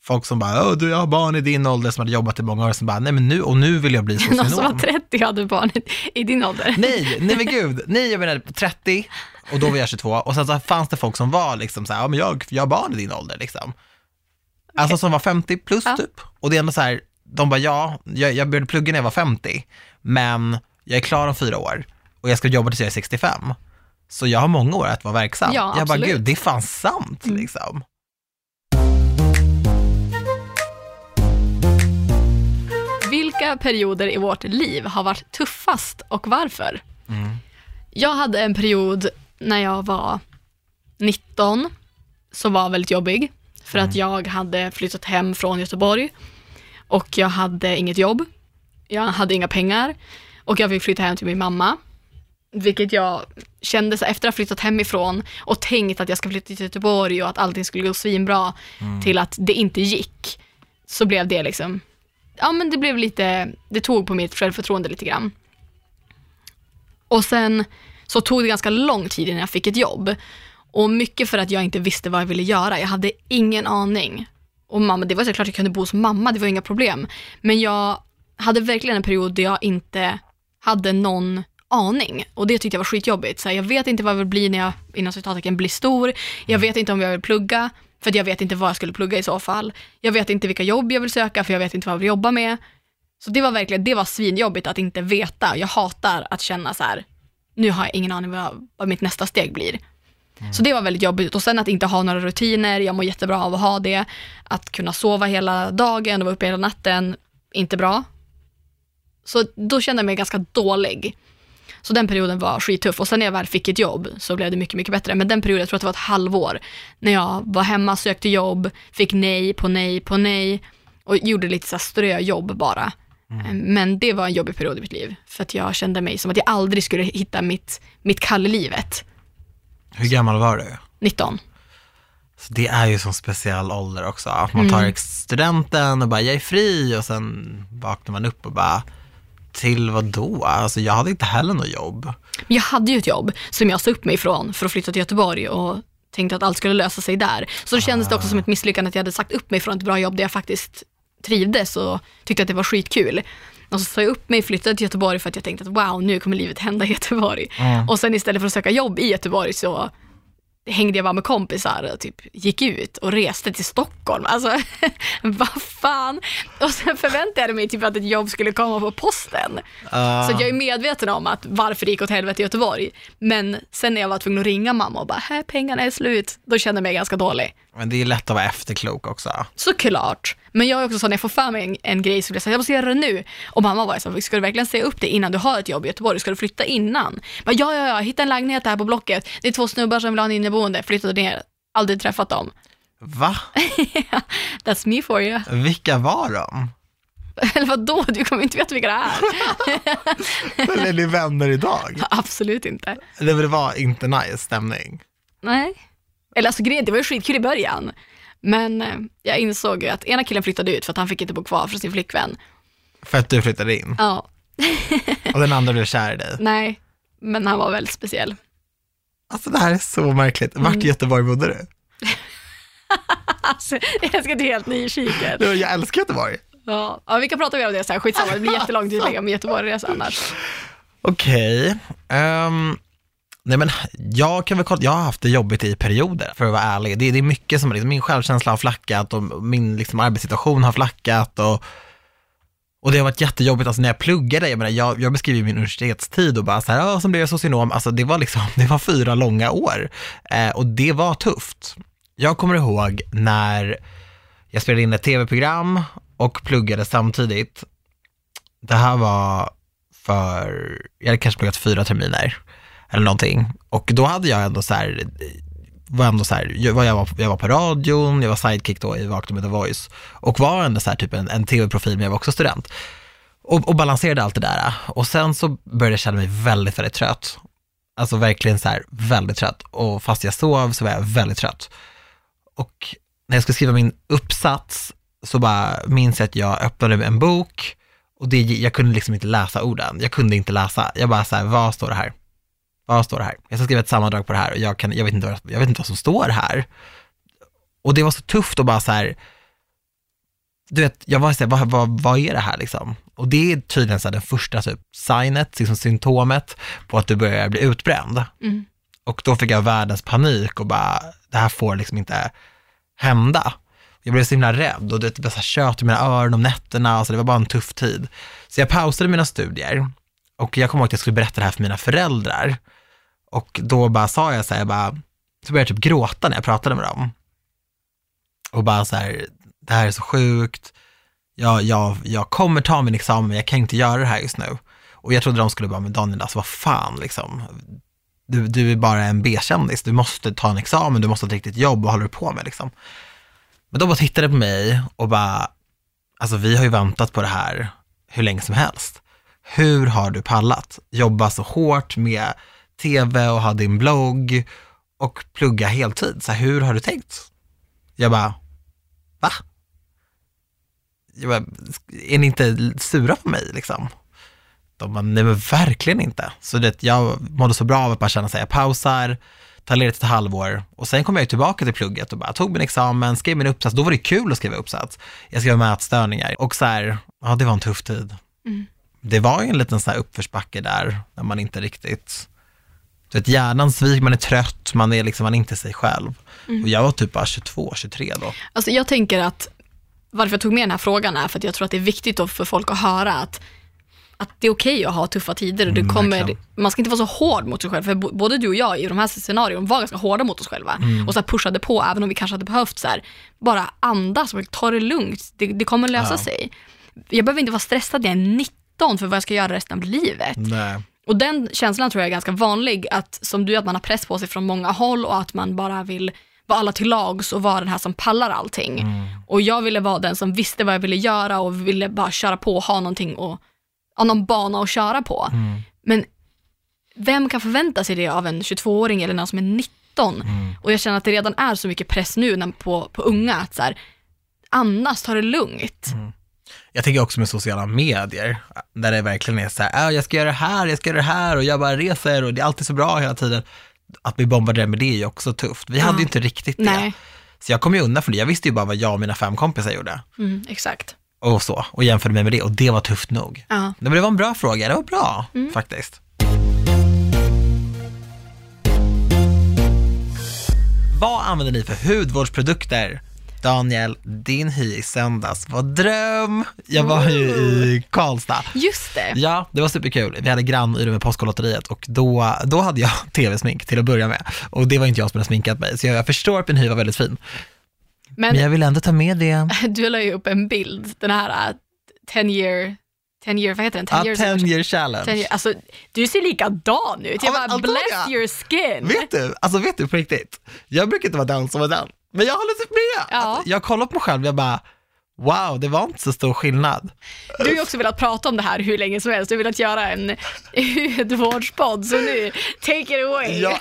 folk som bara, du jag har barn i din ålder som hade jobbat i många år, som bara, nej men nu, och nu vill jag bli socionom. Någon som var 30 hade barn i din ålder. Nej, nej men gud, nej jag menar 30 och då var jag 22 och sen så fanns det folk som var liksom så här, ja men jag, jag har barn i din ålder liksom. Alltså som var 50 plus ja. typ. Och det är ändå så här, de bara, ja, jag, jag började plugga när jag var 50, men jag är klar om fyra år och jag ska jobba tills jag är 65. Så jag har många år att vara verksam. Ja, jag bara, gud, det är fan sant mm. liksom. Vilka perioder i vårt liv har varit tuffast och varför? Mm. Jag hade en period när jag var 19 som var väldigt jobbig för mm. att jag hade flyttat hem från Göteborg och jag hade inget jobb. Jag hade inga pengar och jag fick flytta hem till min mamma. Vilket jag kände så efter att ha flyttat hemifrån och tänkt att jag ska flytta till Göteborg och att allting skulle gå svinbra mm. till att det inte gick. Så blev det liksom, ja men det blev lite, det tog på mitt självförtroende lite grann. Och sen så tog det ganska lång tid innan jag fick ett jobb. Och mycket för att jag inte visste vad jag ville göra. Jag hade ingen aning. Och mamma, det var såklart jag kunde bo hos mamma, det var inga problem. Men jag hade verkligen en period där jag inte hade någon aning och det tyckte jag var skitjobbigt. Så här, jag vet inte vad jag vill bli när jag inom citattecken blir stor. Jag vet inte om jag vill plugga för jag vet inte vad jag skulle plugga i så fall. Jag vet inte vilka jobb jag vill söka för jag vet inte vad jag vill jobba med. Så det var verkligen, det var svinjobbigt att inte veta. Jag hatar att känna så här, nu har jag ingen aning vad, vad mitt nästa steg blir. Mm. Så det var väldigt jobbigt och sen att inte ha några rutiner, jag mår jättebra av att ha det. Att kunna sova hela dagen och vara uppe hela natten, inte bra. Så då kände jag mig ganska dålig. Så den perioden var skittuff och sen när jag väl fick ett jobb så blev det mycket, mycket bättre. Men den perioden, jag tror att det var ett halvår, när jag var hemma, sökte jobb, fick nej på nej på nej och gjorde lite så ströjobb bara. Mm. Eh, men det var en jobbig period i mitt liv, för att jag kände mig som att jag aldrig skulle hitta mitt, mitt kall i livet. Hur gammal var du? 19. Så det är ju som speciell ålder också, att man tar mm. studenten och bara, jag är fri och sen vaknar man upp och bara, till vad då? Alltså jag hade inte heller något jobb. Jag hade ju ett jobb som jag sa upp mig ifrån för att flytta till Göteborg och tänkte att allt skulle lösa sig där. Så då kändes det också som ett misslyckande att jag hade sagt upp mig från ett bra jobb där jag faktiskt trivdes och tyckte att det var skitkul. Och så sa jag upp mig, och flyttade till Göteborg för att jag tänkte att wow, nu kommer livet hända i Göteborg. Mm. Och sen istället för att söka jobb i Göteborg så hängde jag bara med kompisar och typ gick ut och reste till Stockholm. Alltså, vad fan? Och sen förväntade jag mig typ att ett jobb skulle komma på posten. Uh. Så jag är medveten om att varför det gick åt helvete i Göteborg. Men sen när jag var tvungen att ringa mamma och bara, här pengarna är slut, då kände jag mig ganska dålig. Men det är lätt att vara efterklok också. Såklart. Men jag är också så när jag får för mig en, en grej så blir jag så här, jag måste göra det nu. Och mamma var så här, ska du verkligen säga upp det innan du har ett jobb i Göteborg? Ska du flytta innan? Bara, ja, ja, ja, hitta en lägenhet här på Blocket. Det är två snubbar som vill ha en inneboende. Flyttade ner, aldrig träffat dem. Va? That's me for you. Vilka var de? Eller vadå, du kommer inte veta vilka det är. Eller är ni vänner idag? Absolut inte. Det var inte nice stämning. Nej. Eller alltså grejen, det var ju skitkul i början. Men eh, jag insåg ju att ena killen flyttade ut för att han fick inte bo kvar för sin flickvän. För att du flyttade in? Ja. Och den andra blev kär i dig? Nej, men han var väldigt speciell. Alltså det här är så märkligt. Vart i Göteborg bodde du? Alltså, jag ska till helt nyfiken. Du, Jag älskar Göteborg. Ja. ja, vi kan prata mer om det sen. Skitsamma, det blir jättelångt utlägg om Göteborg-resa annars. Okej. ehm, nej men jag kan väl kolla, jag har haft det jobbigt i perioder för att vara ärlig. Det, det är mycket som, liksom, min självkänsla har flackat och min liksom, arbetssituation har flackat och, och det har varit jättejobbigt, alltså när jag pluggade, jag, menar, jag, jag beskriver min universitetstid och bara så här, ja, som blev jag socionom, alltså det var liksom, det var fyra långa år eh, och det var tufft. Jag kommer ihåg när jag spelade in ett tv-program och pluggade samtidigt. Det här var för, jag hade kanske pluggat fyra terminer eller någonting. Och då hade jag ändå så här, var ändå så här, jag var, jag var, på radion, jag var sidekick då i Vakna med The Voice och var ändå så här typ en, en tv-profil, men jag var också student. Och, och balanserade allt det där. Och sen så började jag känna mig väldigt, väldigt trött. Alltså verkligen så här väldigt trött. Och fast jag sov så var jag väldigt trött. Och när jag skulle skriva min uppsats så bara minns jag att jag öppnade en bok och det, jag kunde liksom inte läsa orden. Jag kunde inte läsa. Jag bara så här, vad står det här? Vad står det här? Jag ska skriva ett sammandrag på det här och jag, kan, jag, vet, inte vad, jag vet inte vad som står här. Och det var så tufft att bara så här, du vet, jag var så här, vad, vad, vad är det här liksom? Och det är tydligen så här, den första typ signet, liksom symptomet på att du börjar bli utbränd. Mm. Och då fick jag världens panik och bara, det här får liksom inte hända. Jag blev så himla rädd och det var så här kött i mina öron om nätterna, alltså det var bara en tuff tid. Så jag pausade mina studier och jag kommer ihåg att jag skulle berätta det här för mina föräldrar. Och då bara sa jag så här, jag bara, så började jag typ gråta när jag pratade med dem. Och bara så här, det här är så sjukt, jag, jag, jag kommer ta min examen, men jag kan inte göra det här just nu. Och jag trodde de skulle bara, men Daniel, alltså vad fan liksom. Du, du är bara en B-kändis, du måste ta en examen, du måste ha ett riktigt jobb, vad håller du på med liksom? Men de bara tittade på mig och bara, alltså vi har ju väntat på det här hur länge som helst. Hur har du pallat? Jobba så hårt med tv och ha din blogg och plugga heltid. Så här, hur har du tänkt? Jag bara, va? Jag bara, är ni inte sura på mig liksom? De bara, nej men verkligen inte. Så det, jag mådde så bra av att bara känna sig, jag pausar, tar ledigt ett halvår och sen kom jag tillbaka till plugget och bara tog min examen, skrev min uppsats. Då var det kul att skriva uppsats. Jag skrev mätstörningar och så här, ja det var en tuff tid. Mm. Det var ju en liten så här uppförsbacke där, när man inte riktigt, du vet hjärnan sviker, man är trött, man är liksom, man är inte sig själv. Och jag var typ bara 22, 23 då. Alltså jag tänker att varför jag tog med den här frågan är för att jag tror att det är viktigt för folk att höra att, att det är okej att ha tuffa tider och det Mm, kommer, man ska inte vara så hård mot sig själv, för både du och jag i de här scenarierna var ganska hårda mot oss själva Mm. och så pushade på även om vi kanske hade behövt så här, bara andas och ta det lugnt, det, det kommer lösa Ja. sig. Jag behöver inte vara stressad när jag är 19 för vad jag ska göra resten av livet. Nej. Och den känslan tror jag är ganska vanlig, att som du, att man har press på sig från många håll och att man bara vill vara alla till lags och vara den här som pallar allting. Och jag ville vara den som visste vad jag ville göra och ville bara köra på och ha någonting och ha någon bana att köra på. Men vem kan förvänta sig det av en 22-åring eller någon som är 19? Och jag känner att det redan är så mycket press nu på, på unga att så här, andas, ta det lugnt. Jag tänker också med sociala medier, där det verkligen är så här, "Ah, jag ska göra det här, jag ska göra det här och jag bara reser och det är alltid så bra hela tiden. Att bli bombarderad med det är ju också tufft. Vi hade ju inte riktigt det. Nej, Så jag kom ju undan för det. Jag visste ju bara vad jag och mina fem kompisar gjorde. mm, exakt. Och så, och jämförde mig med det och det var tufft nog. Ja. Men det var en bra fråga, det var bra faktiskt. Vad använder ni för hudvårdsprodukter? Daniel, din hy i söndags var dröm. Jag var ju i Karlstad. Just det. Ja, det var superkul. Vi hade grannyra med Postkodlotteriet och då, då hade jag tv-smink till att börja med. Och det var inte jag som hade sminkat mig, så jag, jag förstår att min hy var väldigt fin. Men, Men jag vill ändå ta med det. du la ju upp en bild, den här 10 year, 10 year, vad heter den? 10 Ah, years 10 anniversary. year challenge. 10 year, alltså, du ser likadan ut. Jag bara, bless your skin. Vet du, alltså vet du på riktigt, jag brukar inte vara den som är den, men jag håller typ med. Ja. Alltså, jag kollar på mig själv jag bara, wow, det var inte så stor skillnad. Du har ju också velat prata om det här hur länge som helst. Du har velat göra en hudvårdspodd, så nu, take it away. Jag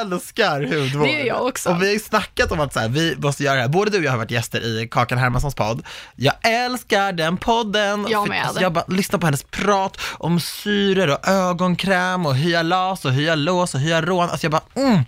älskar hudvård. Det gör jag också. Och vi har ju snackat om att så här, vi måste göra det här. Både du och jag har varit gäster i Kakan Hermanssons podd. Jag älskar den podden. Jag med. Alltså, jag bara lyssnar på hennes prat om syror och ögonkräm och hyalas och hyalos och hyaluron. Alltså jag bara, mm.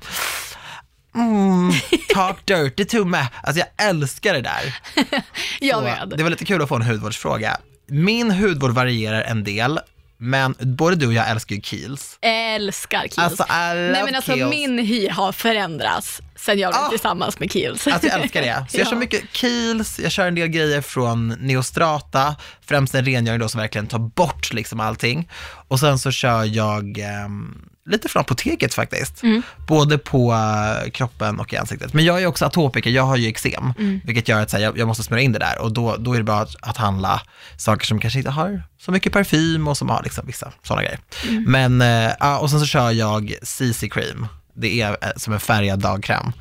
Mm, talk dirty to me. Alltså jag älskar det där. jag med. Det var lite kul att få en hudvårdsfråga. Min hudvård varierar en del, men både du och jag älskar ju Kiehl's. Älskar Kiehl's. Alltså, Nej men alltså Kiehl's. min hy har förändrats sen jag blev Ah. tillsammans med Kiehl's. Alltså jag älskar det. Så jag Ja. kör mycket Kiehl's, jag kör en del grejer från Neostrata, främst en rengöring då som verkligen tar bort liksom allting. Och sen så kör jag ehm, lite från apoteket faktiskt. Mm. Både på eh, kroppen och i ansiktet. Men jag är också atopiker, jag har ju eksem, Mm. vilket gör att här, jag, jag måste smörja in det där och då, då är det bra att, att handla saker som kanske inte har så mycket parfym och som har liksom vissa sådana grejer. Mm. Men, eh, ja, och sen så kör jag CC cream, det är eh, som en färgad dagkräm.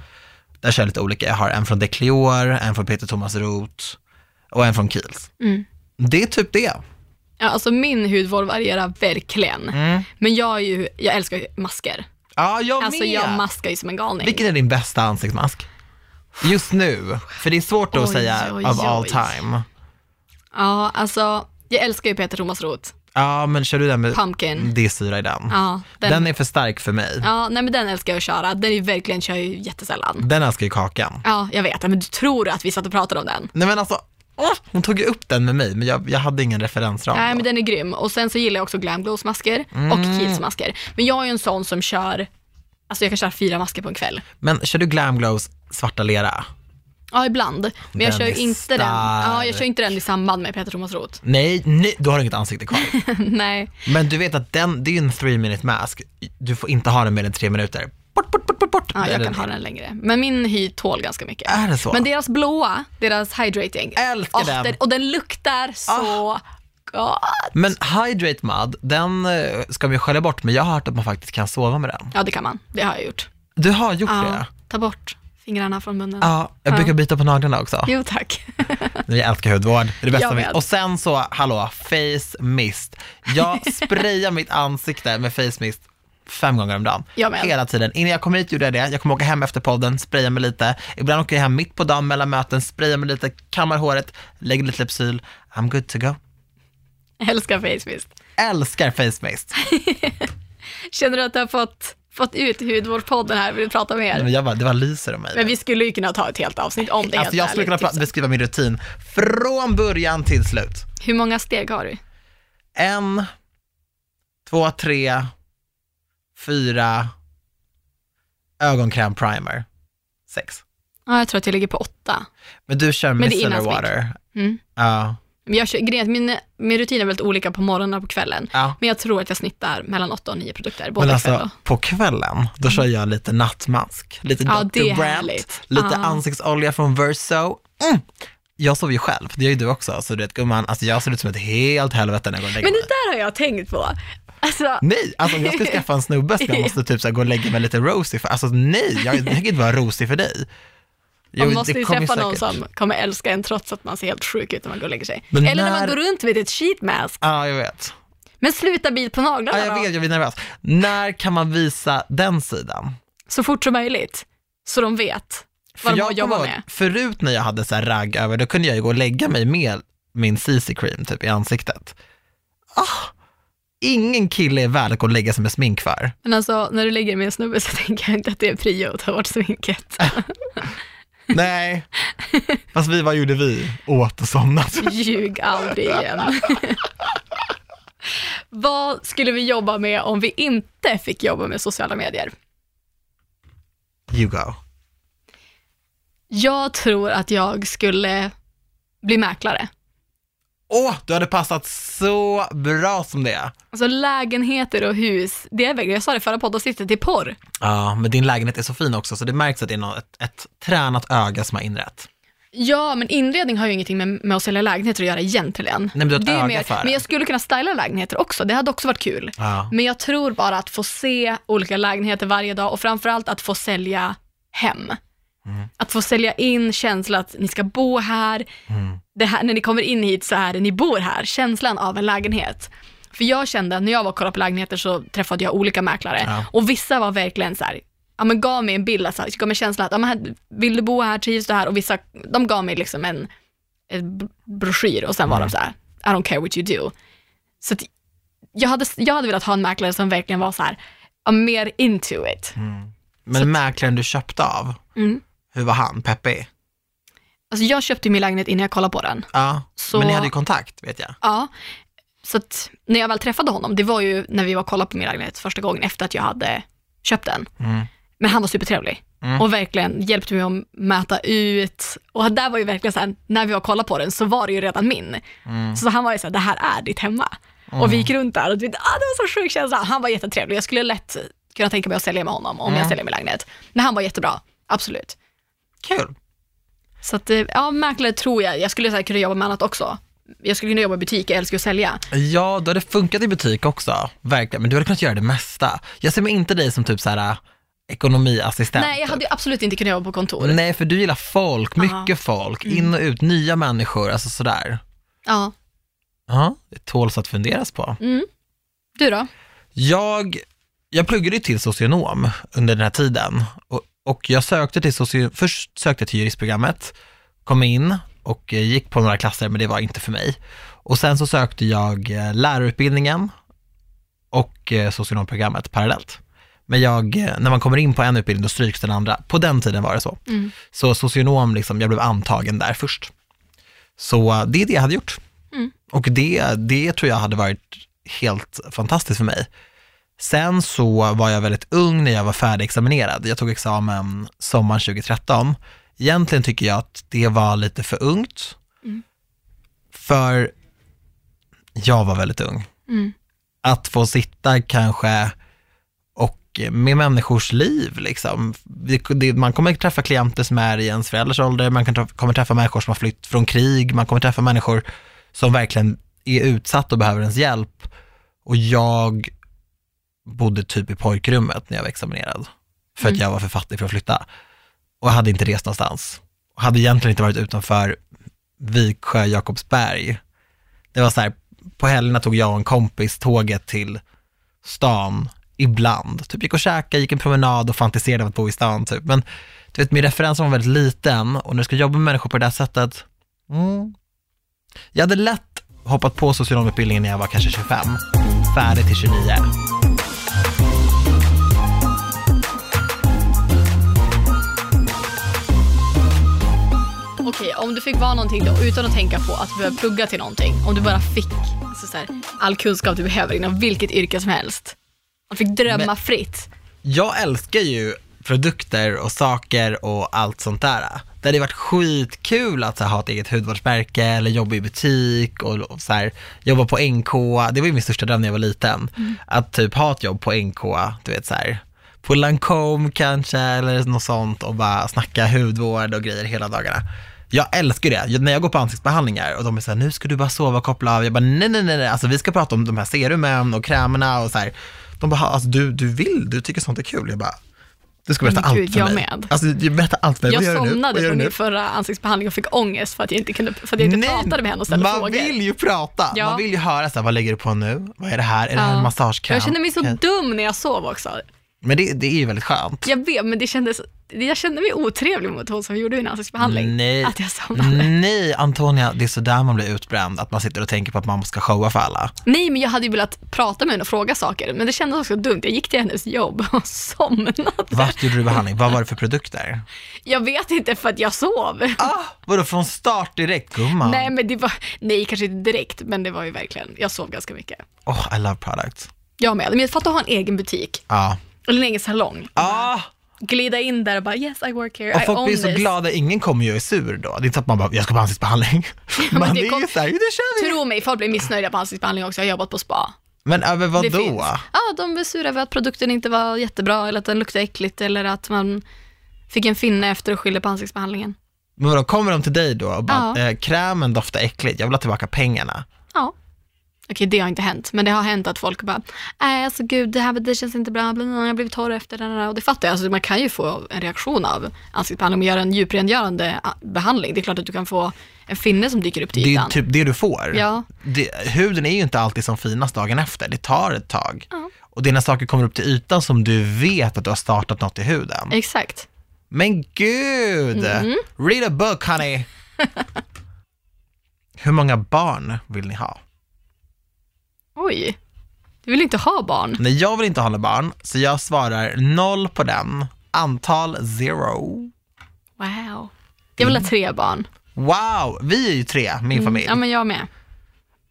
Där kör jag lite olika. Jag har en från Declior, en från Peter Thomas Roth och en från Kiehl's. Mm. Det är typ det. Ja, alltså min hudvård varierar verkligen. Mm. Men jag, är ju, jag älskar ju masker. Ja, jag Alltså med. jag maskar ju som en galning. Vilken är din bästa ansiktsmask? Just nu, för det är svårt att Oj, säga oj, of all oj. time. Ja, alltså jag älskar ju Peter Thomas Roth. Ja, men kör du den med Pumpkin. D-syra i den? Ja, den, Den är för stark för mig. ja, nej men den älskar jag att köra. Den är verkligen, kör jag ju jättesällan. Den älskar ju Kakan. Ja, jag vet. Men du tror att vi satt och pratade om den? Nej men alltså, hon tog ju upp den med mig, men jag, jag hade ingen referensram. Nej, då. men den är grym. Och sen så gillar jag också Glam Glows masker och Kiehl's masker. Men jag är ju en sån som kör, alltså jag kan köra fyra masker på en kväll. Men kör du Glam Glows svarta lera? Ja, ibland. Men jag Den kör ju är inte den. Ja, jag stark. kör inte den i samband med Peter Thomas Roth. Nej, nej, du har inget ansikte kvar. nej. Men du vet att den, det är ju en three minute mask. Du får inte ha den mer än tre minuter. Bort, bort, bort, bort, bort. Ja, jag kan ha den längre. Men min hy tål ganska mycket. Är det så? Men deras blåa, deras hydrating. Älskar Åh, den. Och den luktar så gott. Men Hydrate Mud, den eh, ska vi skölja bort, men jag har hört att man faktiskt kan sova med den. Ja, det kan man. Det har jag gjort. Du har gjort Ja, det? ta bort fingrarna från munnen. Ja, jag Ja. brukar byta på naglarna också. Jo, tack. Jag älskar hudvård, det är det bästa med. Och sen så, hallå, face mist. Jag sprayar mitt ansikte med face mist fem gånger om dagen. Jag med. Hela tiden. Innan jag kommer hit gjorde jag det. Jag kommer åka hem efter podden, spraya mig lite. Ibland åker jag hem mitt på dagen mellan möten, sprayar mig lite, kammar håret, lägger lite Lypsyl. I'm good to go. Älskar face mist. Älskar face mist. Känner du att du har fått, fått ut hudvårdspodden här? Vill du prata mer? Men jag bara, det var lyser om mig. Men vi skulle ju kunna ta ett helt avsnitt om det. Alltså jag skulle kunna typ. beskriva min rutin från början till slut. Hur många steg har du? En, två, tre, fyra, ögonkräm primer, sex. Ja, jag tror att jag ligger på åtta. Men du kör Men det är micellar water. Mm. Ja, Men jag kör, grejen min, min rutin är väldigt olika på morgonen och på kvällen. ja. Men jag tror att jag snittar mellan åtta och nio produkter, både Men kväll alltså och... på kvällen, då kör jag lite nattmask, lite Ja, Dr. Brandt, lite Ja. ansiktsolja från Verso. Mm. Jag sover ju själv, det gör ju du också, så du vet gumman, alltså jag ser ut som ett helt helvete när jag går och lägger Men mig. det där har jag tänkt på. Alltså, Nej, alltså om jag ska skaffa en snubbe så jag måste typ så här gå och lägga mig lite rosy för, alltså nej, jag tänker inte vara rosy för dig. Jo, man måste ju träffa någon som kommer älska en trots att man ser helt sjuk ut när man går och lägger sig. Men Eller när man när- går runt med ett sheet mask. Ja, jag vet. Men sluta bit på naglarna Ja, jag då. vet, jag blir nervös. När kan man visa den sidan? Så fort som möjligt. Så de vet vad de har att jobba med. Förut när jag hade så här ragg över, då kunde jag ju gå och lägga mig med min CC cream typ i ansiktet. Ah, ingen kille är värd att gå och lägga sig med smink för. Men alltså, när du lägger med en snubbe så tänker jag inte att det är prio att ta bort sminket. Nej, fast vi, vad gjorde vi? Åt och somnat. Ljug aldrig igen. Vad skulle vi jobba med om vi inte fick jobba med sociala medier? You go. Jag tror att jag skulle bli mäklare. Åh, du hade passat så bra som det. Alltså lägenheter och hus, det är verkligen, jag sa det förra poddavsnittet, det är porr. Ja, men din lägenhet är så fin också, så det märks att det är något, ett, ett tränat öga som har inrett. Ja, men inredning har ju ingenting med, med att sälja lägenheter att göra egentligen. Nej, men du har ett det är öga mer, för det. men jag skulle kunna styla lägenheter också, det hade också varit kul. Ja. Men jag tror bara att få se olika lägenheter varje dag och framförallt att få sälja hem. Mm. Att få sälja in känslan att ni ska bo här, Mm. det här, när ni kommer in hit så är det ni bor här, känslan av en lägenhet. För jag kände, att när jag var och kollade på lägenheter så träffade jag olika mäklare Ja. och vissa var verkligen så här, ja men gav mig en bild, alltså, gav mig känslan att, ja, men vill du bo här, trivs du här? Och vissa, de gav mig liksom en, en br- broschyr och sen var Mm. de så här, I don't care what you do. Så att jag hade, jag hade velat ha en mäklare som verkligen var så här, mer into it. Men Så- mäklaren du köpte av, Mm. Hur var han? Peppig? Alltså jag köpte min lägenhet innan jag kollade på den. Ja, Så- men ni hade ju kontakt vet jag. Ja, så att när jag väl träffade honom, det var ju när vi var och kollade på min lägenhet första gången efter att jag hade köpt den. Mm. Men han var supertrevlig Mm. och verkligen hjälpte mig att mäta ut. Och där var ju verkligen så här, när vi var och kollade på den så var det ju redan min. Mm. Så han var ju så här, det här är ditt hemma. Och vi gick runt där och vet, ah, det var så sjuk känsla. Han var jättetrevlig. Jag skulle lätt kunna tänka mig att sälja med honom om jag Mm. säljer min lägenhet. Men han var jättebra, absolut. Kul. Så att, eh, ja, mäklare tror jag. Jag skulle här, kunna jobba med annat också. Jag skulle kunna jobba i butik, jag älskar att sälja. Ja, då hade det funkat i butik också, verkligen. Men du hade kunnat göra det mesta. Jag ser mig inte dig som typ så här ekonomiassistent. Nej, jag hade ju absolut inte kunnat jobba på kontor. Nej, för du gillar folk, mycket folk, Mm. in och ut, nya människor, alltså sådär. Ja. Ja, det tåls att funderas på. Mm. Du då? Jag, jag pluggade ju till socionom under den här tiden och, och jag sökte till socio, först sökte jag till juristprogrammet, kom in och eh, gick på några klasser men det var inte för mig. Och sen så sökte jag eh, lärarutbildningen och eh, socionomprogrammet parallellt. Men jag, när man kommer in på en utbildning då stryks den andra. På den tiden var det så. Mm. Så socionom, liksom, jag blev antagen där först. Så det är det jag hade gjort. Mm. Och det, det tror jag hade varit helt fantastiskt för mig. Sen så var jag väldigt ung när jag var färdigexaminerad. Jag tog examen sommaren 2013. Egentligen tycker jag att det var lite för ungt. Mm. För jag var väldigt ung. Mm. Att få sitta kanske och med människors liv liksom. Man kommer träffa klienter som är i ens föräldrars ålder, man kommer träffa människor som har flytt från krig, man kommer träffa människor som verkligen är utsatt och behöver ens hjälp. Och jag bodde typ i pojkrummet när jag var examinerad, för att Mm. jag var för fattig för att flytta. Och hade inte rest någonstans. Och hade egentligen inte varit utanför Viksjö, Jakobsberg. Det var så här, på helgerna tog jag och en kompis tåget till stan ibland. Typ gick och käkade, gick en promenad och fantiserade om att bo i stan typ. Men du vet, min referens var väldigt liten och när du ska jobba med människor på det där sättet, mm. Jag hade lätt hoppat på socionomutbildningen när jag var kanske 25, färdig till 29. Okej, om du fick vara någonting då, utan att tänka på att du behöver plugga till någonting. Om du bara fick alltså så här, all kunskap du behöver inom vilket yrke som helst. Om du fick drömma Men- fritt. Jag älskar ju produkter och saker och allt sånt där. Det hade varit skitkul att här, ha ett eget hudvårdsmärke eller jobba i butik och, och så här, jobba på NK. Det var ju min största dröm när jag var liten. Att typ ha ett jobb på NK, du vet så här, på Lancome kanske eller något sånt och bara snacka hudvård och grejer hela dagarna. Jag älskar det. Jag- När jag går på ansiktsbehandlingar och de är så här, nu ska du bara sova och koppla av. Jag bara, nej, nej, nej, nej. Alltså vi ska prata om de här serumen och krämerna och så här. De bara, alltså du, du vill, du tycker sånt är kul. Jag bara, du ska berätta allt för jag mig. med. Alltså jag berättar allt för mig. Jag du somnade på du min förra ansiktsbehandling och fick ångest för att jag inte, kunde, för att jag inte Nej, pratade med henne och ställde man frågor. vill ju prata. Ja. Man vill ju höra så här, vad lägger du på nu? Vad är det här? Är det här en massagekräm? Jag kände mig så dum när jag sov också. Men det, det är ju väldigt skönt. Jag vet, men det kändes, jag kände mig otrevlig mot hon som gjorde min ansiktsbehandling. Nej. Att jag. Nej, Antonia, det är så där man blir utbränd, att man sitter och tänker på att man ska showa för alla. Nej, men jag hade ju velat prata med henne och fråga saker, men det kändes också dumt. Jag gick till hennes jobb och somnade. Vart gjorde du behandling? Vad var det för produkter? Jag vet inte för att jag sov. Ah, vadå från start direkt gumman? Nej, men det var, nej, kanske inte direkt, men det var ju verkligen, jag sov ganska mycket. Oh, I love products. Jag med. Men jag fattar att ha en egen butik, Ja. Eller en egen salong. Ah, Glida in där och bara yes I work here, och I folk own blir så this. glada, ingen kommer ju och är sur då. Det är inte så att man bara, jag ska på ansiktsbehandling. men man det är kom- ju såhär, det kör vi. Tro mig, folk blir missnöjda på ansiktsbehandling också. Jag har jobbat på spa. Men över vad Det då? finns. Ja, de är sura över att produkten inte var jättebra eller att den luktade äckligt eller att man fick en finne efter och skyller på ansiktsbehandlingen. Men vadå, kommer de till dig då och bara, Ja. eh, krämen doftar äckligt, jag vill ha tillbaka pengarna. Okej, det har inte hänt, men det har hänt att folk bara, nej alltså gud, det här det känns inte bra, bla, bla, bla, jag har blivit torr efter den här. Och det fattar jag, alltså, man kan ju få en reaktion av ansiktsbehandling om man gör en djuprengörande ah, behandling. Det är klart att du kan få en finne som dyker upp till Det är ytan. typ det du får. Ja. Det, huden är ju inte alltid som finast dagen efter, det tar ett tag. Ja. Och det är när saker kommer upp till ytan som du vet att du har startat något i huden. Exakt. Men gud! Mm. Read a book honey! Hur många barn vill ni ha? Oj, du vill inte ha barn? Nej, jag vill inte ha några barn, så jag svarar noll på den. Antal zero. Wow. Jag vill ha tre barn. Wow, vi är ju tre, min familj. Ja, men jag med.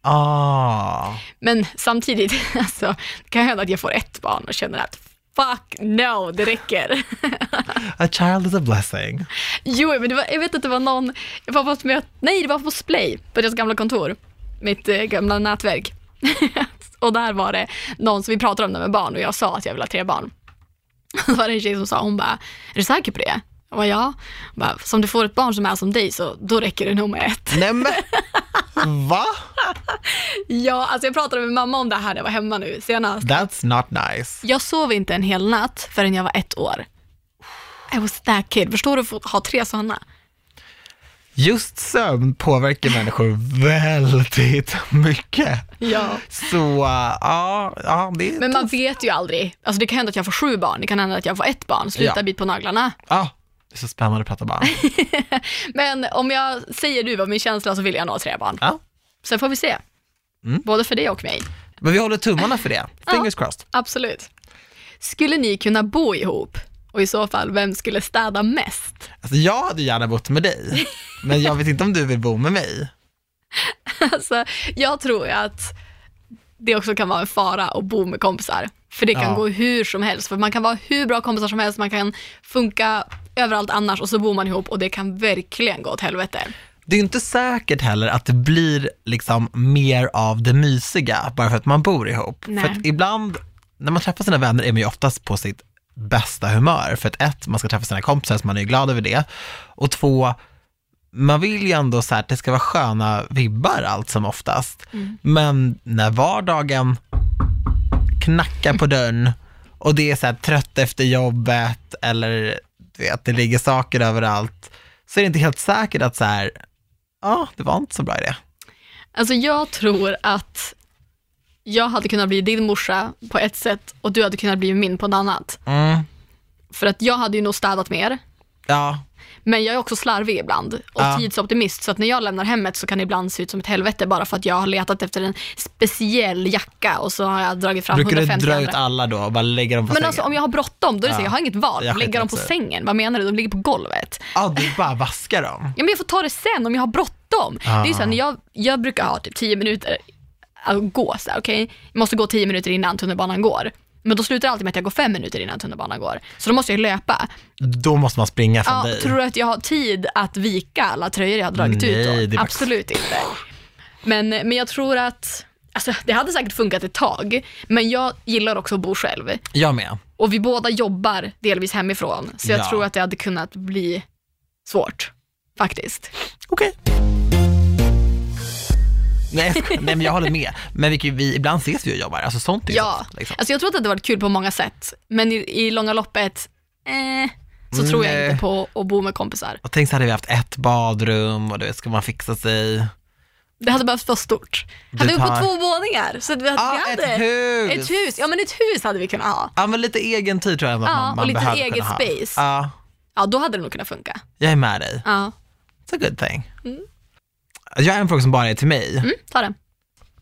Ah. Men samtidigt, alltså, det kan hända att jag får ett barn och känner att fuck no, det räcker. A child is a blessing. Jo, men det var, jag vet att det var någon, jag var på ett möte, nej det var på Splay, på deras gamla kontor, mitt eh, gamla nätverk. och där var det någon som vi pratade om det med barn och jag sa att jag vill ha tre barn. Då var det en tjej som sa, hon bara, är du säker på det? Jag bara, ja. Hon bara, så om du får ett barn som är som dig så då räcker det nog med ett. Nej men, va? Ja, alltså jag pratade med mamma om det här när jag var hemma nu senast. That's not nice. Jag sov inte en hel natt förrän jag var ett år. I was that kid. Förstår du att ha tre sådana? Just sömn påverkar människor väldigt mycket. Ja. Så, ja, ja, det är Men man vet ju aldrig. Alltså det kan hända att jag får sju barn, det kan hända att jag får ett barn. Sluta Ja. bit på naglarna. Ja, det är så spännande att prata barn. Men om jag säger nu vad min känsla så vill jag ha tre barn. Ja. Sen får vi se. Mm. Både för dig och mig. Men vi håller tummarna för det. Fingers crossed. Absolut. Skulle ni kunna bo ihop? Och i så fall, vem skulle städa mest? Alltså, jag hade gärna bott med dig, men jag vet inte om du vill bo med mig. Alltså, jag tror ju att det också kan vara en fara att bo med kompisar. För det kan Ja. gå hur som helst. För man kan vara hur bra kompisar som helst, man kan funka överallt annars och så bor man ihop och det kan verkligen gå åt helvete. Det är inte säkert heller att det blir liksom mer av det mysiga bara för att man bor ihop. Nej. För att ibland, när man träffar sina vänner är man ju oftast på sitt bästa humör. För att ett, man ska träffa sina kompisar så man är ju glad över det. Och två, man vill ju ändå så här att det ska vara sköna vibbar allt som oftast. Men när vardagen knackar på dörren och det är så här trött efter jobbet eller du vet, det ligger saker överallt, så är det inte helt säkert att så här, ja, det var inte så bra idé. Alltså jag tror att jag hade kunnat bli din morsa på ett sätt och du hade kunnat bli min på ett annat. Mm. För att jag hade ju nog städat mer, Ja, men jag är också slarvig ibland och Ja. tidsoptimist. Så att när jag lämnar hemmet så kan det ibland se ut som ett helvete bara för att jag har letat efter en speciell jacka och så har jag dragit fram brukar du 150 dra andra. ut alla då och bara lägga dem på Men sängen? alltså om jag har bråttom, då är det så, Ja. jag har inget val. Jag Lägga dem på sängen. Vad menar du? De ligger på golvet. Ja, du bara vaskar dem. Ja, men jag får ta det sen om jag har bråttom. Det är ju så här, när jag, jag brukar ha typ 10 minuter att gå så här, okej? Jag måste gå 10 minuter innan tunnelbanan går. Men då slutar det alltid med att jag går 5 minuter innan tunnelbanan går. Så då måste jag löpa. Då måste man springa från Ja, dig. tror du att jag har tid att vika alla tröjor jag har dragit Nej, ut då? bara- Absolut inte. Men, men jag tror att, alltså det hade säkert funkat ett tag, men jag gillar också att bo själv. Jag med. Och vi båda jobbar delvis hemifrån, så jag Ja. tror att det hade kunnat bli svårt, faktiskt. Okej. Nej. Nej, men jag håller med. Men vi, vi, ibland ses vi och jobbar, alltså sånt är Ja, sånt, liksom. alltså jag tror att det hade varit kul på många sätt, men i, i långa loppet, eh, så tror jag Nej. inte på att bo med kompisar. Och tänk så hade vi haft ett badrum och du vet, ska man fixa sig. Det hade behövt vara stort. Hade vi på tar- två våningar, så att vi, Ah, vi hade ett hus! Ett hus, ja men ett hus hade vi kunnat ha. Ja, men lite egen tid tror jag att Ja, man, och man lite behöver eget space. Ja, Ja, då hade det nog kunnat funka. jag är med dig. Ja, It's a good thing. Jag har en fråga som bara är till mig. mm, ta den.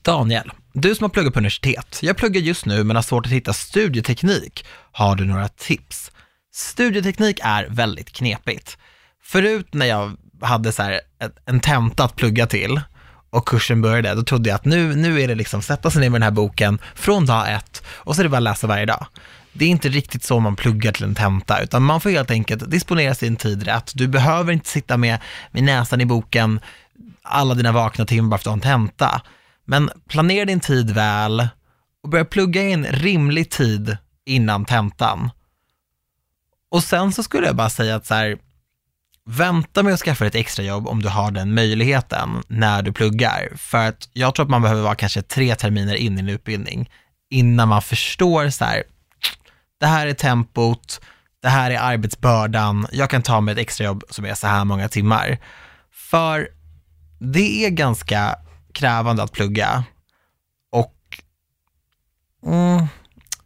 Daniel, du som har pluggat på universitet. Jag pluggar just nu men har svårt att hitta studieteknik. Har du några tips? Studieteknik är väldigt knepigt. Förut när jag hade så här en tenta att plugga till och kursen började, då trodde jag att nu, nu är det liksom sätta sig ner med den här boken från dag ett och så är det bara att läsa varje dag. Det är inte riktigt så man pluggar till en tenta, utan man får helt enkelt disponera sin tid rätt. Du behöver inte sitta med, med näsan i boken alla dina vakna timmar bara för att du har en tenta. Men planera din tid väl och börja plugga in rimlig tid innan tentan. Och sen så skulle jag bara säga att så här, vänta med att skaffa dig ett extrajobb om du har den möjligheten när du pluggar. För att jag tror att man behöver vara kanske tre terminer in i en utbildning innan man förstår så här, det här är tempot, det här är arbetsbördan, jag kan ta mig ett extrajobb som är så här många timmar. För det är ganska krävande att plugga och mm,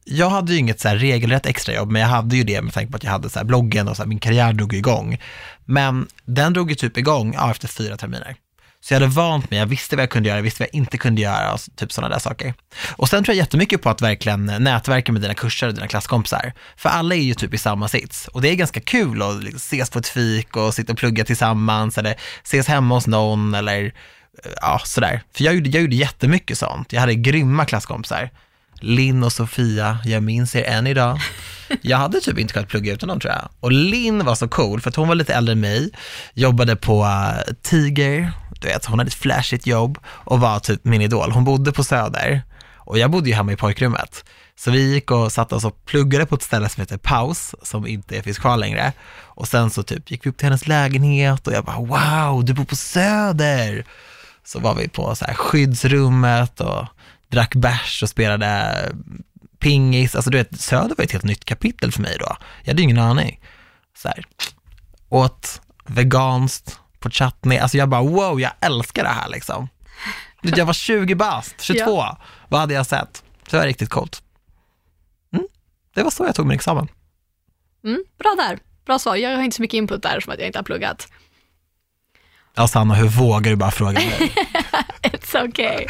jag hade ju inget så här regelrätt extrajobb, men jag hade ju det med tanke på att jag hade så här bloggen och så här, min karriär drog igång. Men den drog ju typ igång ja, efter fyra terminer. Så jag hade vant mig, jag visste vad jag kunde göra, jag visste vad jag inte kunde göra och typ sådana där saker. Och sen tror jag jättemycket på att verkligen eh, nätverka med dina kurser och dina klasskompisar. För alla är ju typ i samma sits och det är ganska kul att liksom ses på ett fik och sitta och plugga tillsammans eller ses hemma hos någon eller eh, ja, sådär. För jag gjorde, jag gjorde jättemycket sånt. Jag hade grymma klasskompisar. Linn och Sofia, jag minns er än idag. Jag hade typ inte kunnat plugga utan dem tror jag. Och Linn var så cool för att hon var lite äldre än mig, jobbade på uh, Tiger, du vet, hon hade ett flashigt jobb och var typ min idol. Hon bodde på Söder och jag bodde ju hemma i pojkrummet. Så vi gick och satte oss och pluggade på ett ställe som heter Paus, som inte finns kvar längre. Och sen så typ gick vi upp till hennes lägenhet och jag bara wow, du bor på Söder! Så var vi på så här skyddsrummet och drack bärs och spelade pingis. Alltså du vet, Söder var ett helt nytt kapitel för mig då. Jag hade ingen aning. Så här, åt veganskt på chutney. Alltså jag bara wow, jag älskar det här liksom. Jag var 20 bast, 22. Ja. Vad hade jag sett? Så det var riktigt coolt. Mm. Det var så jag tog min examen. Mm, bra där. Bra svar. Jag har inte så mycket input där som att jag inte har pluggat. Ja, Sanna, hur vågar du bara fråga mig? It's okay.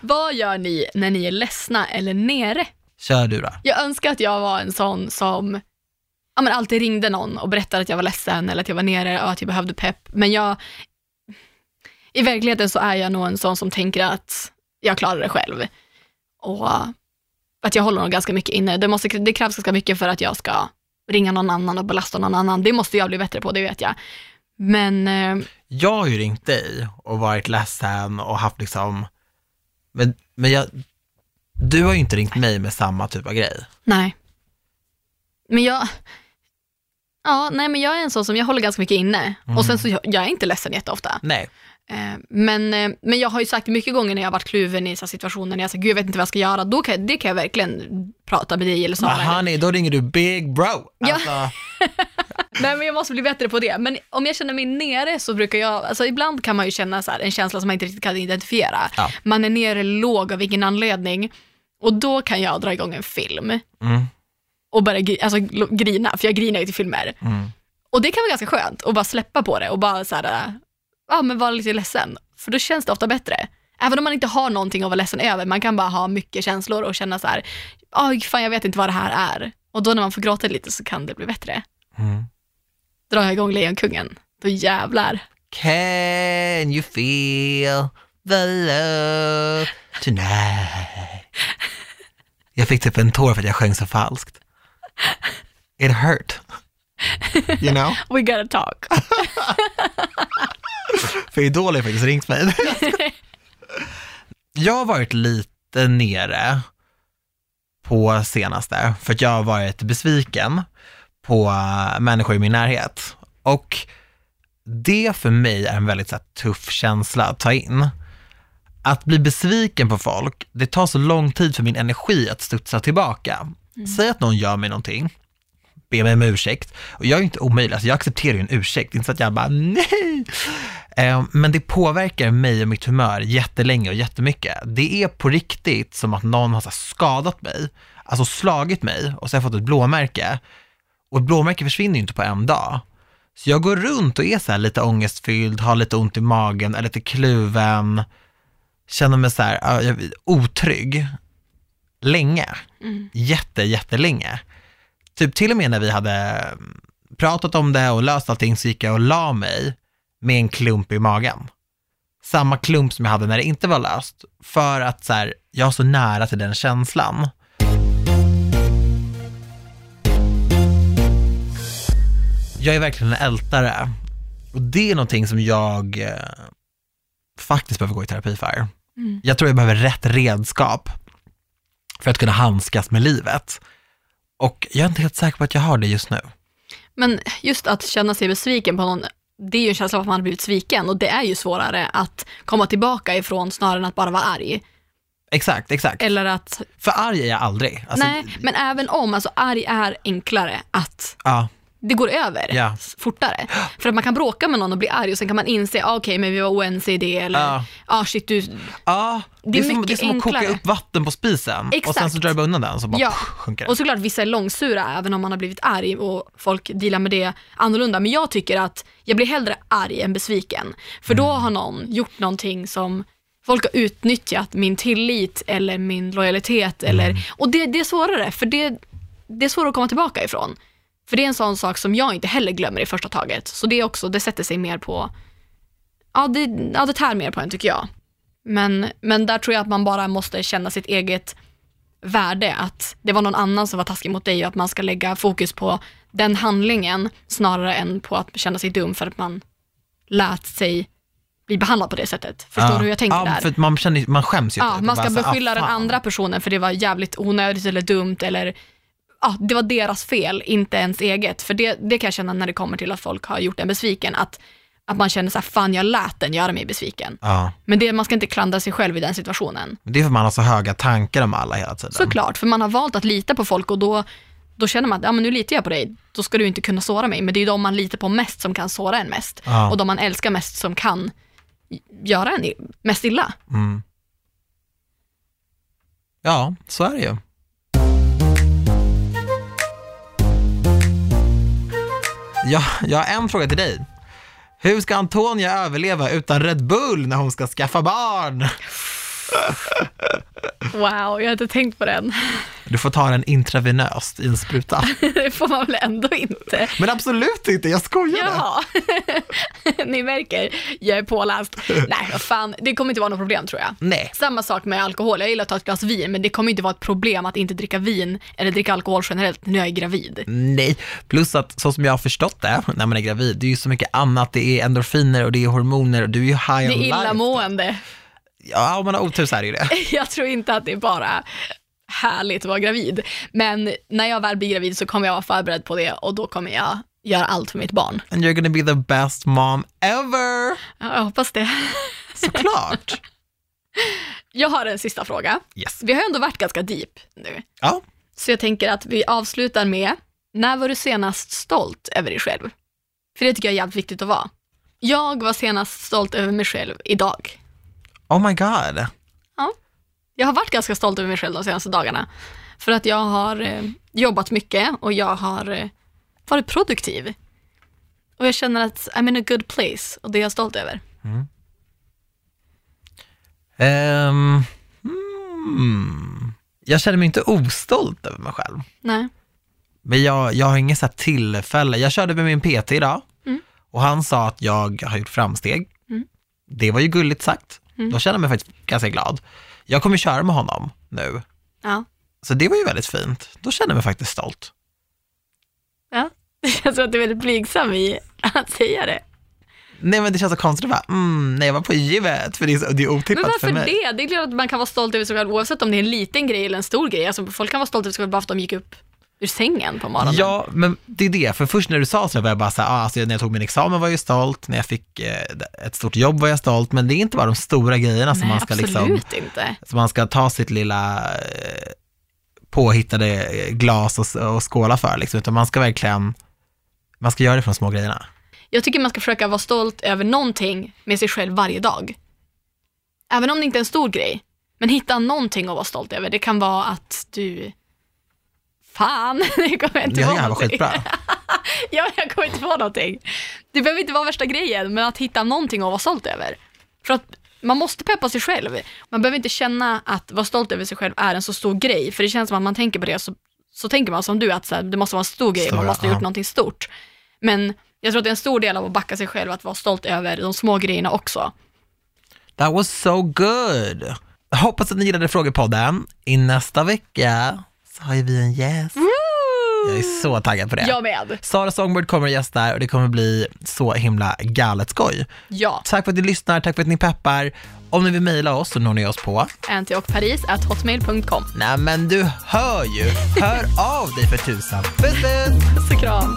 Vad gör ni när ni är ledsna eller nere? Kör du då. Jag önskar att jag var en sån som ja, men alltid ringde någon och berättade att jag var ledsen eller att jag var nere och att jag behövde pepp. Men jag, i verkligheten så är jag nog en sån som tänker att jag klarar det själv. Och att jag håller nog ganska mycket inne. Det, måste, det krävs ganska mycket för att jag ska ringa någon annan och belasta någon annan. Det måste jag bli bättre på, det vet jag. Men... Jag har ju ringt dig och varit ledsen och haft liksom, men, men jag, du har ju inte ringt mig med samma typ av grej. Nej. Men jag, ja, nej men jag är en sån som, jag håller ganska mycket inne. Mm. Och sen så, jag, jag är inte ledsen jätteofta. Nej. Eh, men, eh, men jag har ju sagt mycket gånger när jag varit kluven i så situationer, när jag säger gud jag vet inte vad jag ska göra, då kan, det kan jag verkligen prata med dig eller så. Men honey, då ringer du big bro. Alltså. Ja. Nej men jag måste bli bättre på det. Men om jag känner mig nere så brukar jag, alltså ibland kan man ju känna så här, en känsla som man inte riktigt kan identifiera. Ja. Man är nere låg av vilken anledning och då kan jag dra igång en film. Mm. Och börja alltså, grina, för jag grinar ju till filmer. Mm. Och det kan vara ganska skönt att bara släppa på det och bara så här, ja men vara lite ledsen. För då känns det ofta bättre. Även om man inte har någonting att vara ledsen över, man kan bara ha mycket känslor och känna så här, oh, fan jag vet inte vad det här är. Och då när man får gråta lite så kan det bli bättre. Mm. Drar jag igång Lejonkungen, då jävlar. Can you feel the love tonight? Jag fick typ en tår för att jag sjöng så falskt. It hurt. You know? We gotta talk. för Idol har faktiskt ringt mig. jag har varit lite nere på senaste, för att jag har varit besviken på människor i min närhet. Och det för mig är en väldigt så här, tuff känsla att ta in. Att bli besviken på folk, det tar så lång tid för min energi att studsa tillbaka. Mm. Säg att någon gör mig någonting, ber mig om ursäkt, och jag är inte omöjlig, alltså jag accepterar ju en ursäkt, inte så att jag bara nej. Eh, men det påverkar mig och mitt humör jättelänge och jättemycket. Det är på riktigt som att någon har skadat mig, alltså slagit mig och så har jag fått ett blåmärke. Och ett blåmärke försvinner ju inte på en dag. Så jag går runt och är så lite ångestfylld, har lite ont i magen, är lite kluven, känner mig så här otrygg länge. Mm. Jätte, jättelänge. Typ till och med när vi hade pratat om det och löst allting så gick jag och la mig med en klump i magen. Samma klump som jag hade när det inte var löst. För att så här, jag är så nära till den känslan. Jag är verkligen en ältare. Och det är någonting som jag eh, faktiskt behöver gå i terapi för. Mm. Jag tror jag behöver rätt redskap för att kunna handskas med livet. Och jag är inte helt säker på att jag har det just nu. Men just att känna sig besviken på någon, det är ju en känsla av att man har blivit sviken och det är ju svårare att komma tillbaka ifrån snarare än att bara vara arg. Exakt, exakt. Eller att, För arg är jag aldrig. Alltså, nej, men även om, alltså arg är enklare att Ja, det går över Ja. fortare. För att man kan bråka med någon och bli arg och sen kan man inse, ah, okej men vi var oense i det eller, Ja. ah shit du, ja det, Det är är som, det är som att koka upp vatten på spisen och sen Exakt. så drar du bara undan den så bara Ja. sjunker. Och såklart vissa är långsura även om man har blivit arg och folk dealar med det annorlunda. Men jag tycker att jag blir hellre arg än besviken. För då har någon gjort någonting som folk har utnyttjat min tillit eller min lojalitet. Eller, och det, det är svårare, för det, det är svårare att komma tillbaka ifrån. För det är en sån sak som jag inte heller glömmer i första taget. Så det är också, det sätter sig mer på, ja det, ja, det tär mer på en tycker jag. Men, men där tror jag att man bara måste känna sitt eget värde, att det var någon annan som var taskig mot dig och att man ska lägga fokus på den handlingen snarare än på att känna sig dum för att man lät sig bli behandlad på det sättet. Förstår ja. du hur jag tänker ja, där? för att man, känner, man skäms ju Ja, man ska beskylla ah, den andra personen för det var jävligt onödigt eller dumt eller ja, det var deras fel, inte ens eget. För det, det kan jag känna när det kommer till att folk har gjort en besviken, att, att man känner så här, fan jag lät den göra mig besviken. Ja, Men det, man ska inte klandra sig själv i den situationen. det är för man har så höga tankar om alla hela tiden. Såklart, för man har valt att lita på folk och då, då känner man att ja, men nu litar jag på dig, då ska du inte kunna såra mig. Men det är ju de man litar på mest som kan såra en mest. Ja. Och de man älskar mest som kan göra en mest illa. Mm. Ja, så är det ju. Ja, jag har en fråga till dig. Hur ska Antonia överleva utan Red Bull när hon ska skaffa barn? Wow, jag har inte tänkt på den. Du får ta den intravenöst i en spruta. det får man väl ändå inte. Men absolut inte, jag skojade. Jaha, ni märker, jag är påläst. Nej, fan, det kommer inte vara något problem tror jag. Nej. Samma sak med alkohol, jag gillar att ta ett glas vin, men det kommer inte vara ett problem att inte dricka vin eller dricka alkohol generellt när jag är gravid. Nej, plus att så som jag har förstått det när man är gravid, det är ju så mycket annat. Det är endorfiner och det är hormoner och du är ju high Det on är life. illamående. Ja, om man har otur så är det ju det. Jag tror inte att det är bara härligt att vara gravid, men när jag väl blir gravid så kommer jag vara förberedd på det och då kommer jag göra allt för mitt barn. And you're gonna be the best mom ever. Ja, Jag hoppas det. Såklart. Jag har en sista fråga. Yes. Vi har ändå varit ganska deep nu, Ja, så jag tänker att vi avslutar med, när var du senast stolt över dig själv? För det tycker jag är jävligt viktigt att vara. Jag var senast stolt över mig själv idag. oh my god. Jag har varit ganska stolt över mig själv de senaste dagarna. För att jag har eh, jobbat mycket och jag har eh, varit produktiv. Och jag känner att I'm in a good place och det är jag stolt över. Ehm, hmm. Jag känner mig inte ostolt över mig själv. Nej. Men jag, jag har inget så tillfälle. Jag körde med min PT idag Mm. och han sa att jag har gjort framsteg. Mm. Det var ju gulligt sagt. Mm. Då känner jag mig faktiskt ganska glad. Jag kommer köra med honom nu. Ja. Så det var ju väldigt fint. Då känner jag mig faktiskt stolt. ja. Det känns som att du är väldigt blygsam i att säga det. Nej men det känns så konstigt att bara, mm, nej jag var på gymmet, för det är, så, det är otippat Men varför för mig. det? Det är klart att man kan vara stolt över sig själv oavsett om det är en liten grej eller en stor grej. Alltså, folk kan vara stolta över sig själva bara för att de gick upp ur sängen på morgonen. Ja, men det är det, för först när du sa så var jag bara så här, ah, alltså, när jag tog min examen var jag stolt, när jag fick eh, ett stort jobb var jag stolt, men det är inte bara de stora grejerna som Nej, man ska liksom, inte. som man ska ta sitt lilla eh, påhittade glas och, och skåla för, liksom, utan man ska verkligen, man ska göra det från de små grejerna. Jag tycker man ska försöka vara stolt över någonting med sig själv varje dag. Även om det inte är en stor grej. Men hitta någonting att vara stolt över. Det kan vara att du... Fan, det kommer jag inte Ja, på var någonting. skitbra. ja, jag kommer inte på någonting. Det behöver inte vara värsta grejen, men att hitta någonting att vara stolt över. För att man måste peppa sig själv. Man behöver inte känna att vara stolt över sig själv är en så stor grej, för det känns som att man tänker på det så, så tänker man som du, att så här, det måste vara en stor grej, man Stora, måste ha gjort ja. någonting stort. Men jag tror att det är en stor del av att backa sig själv, att vara stolt över de små grejerna också. That was so good. Hoppas att ni gillade frågepodden. I nästa vecka har ju vi en gäst. Jag är så taggad på det. Jag med. Sara Songbird kommer gästa där och det kommer bli så himla galet skoj. Ja. Tack för att ni lyssnar, tack för att ni peppar. Om ni vill mejla oss så når ni oss på, antiochparis.hotmail.com. nej men du hör ju, hör av dig för tusan. Puss puss! Puss och kram.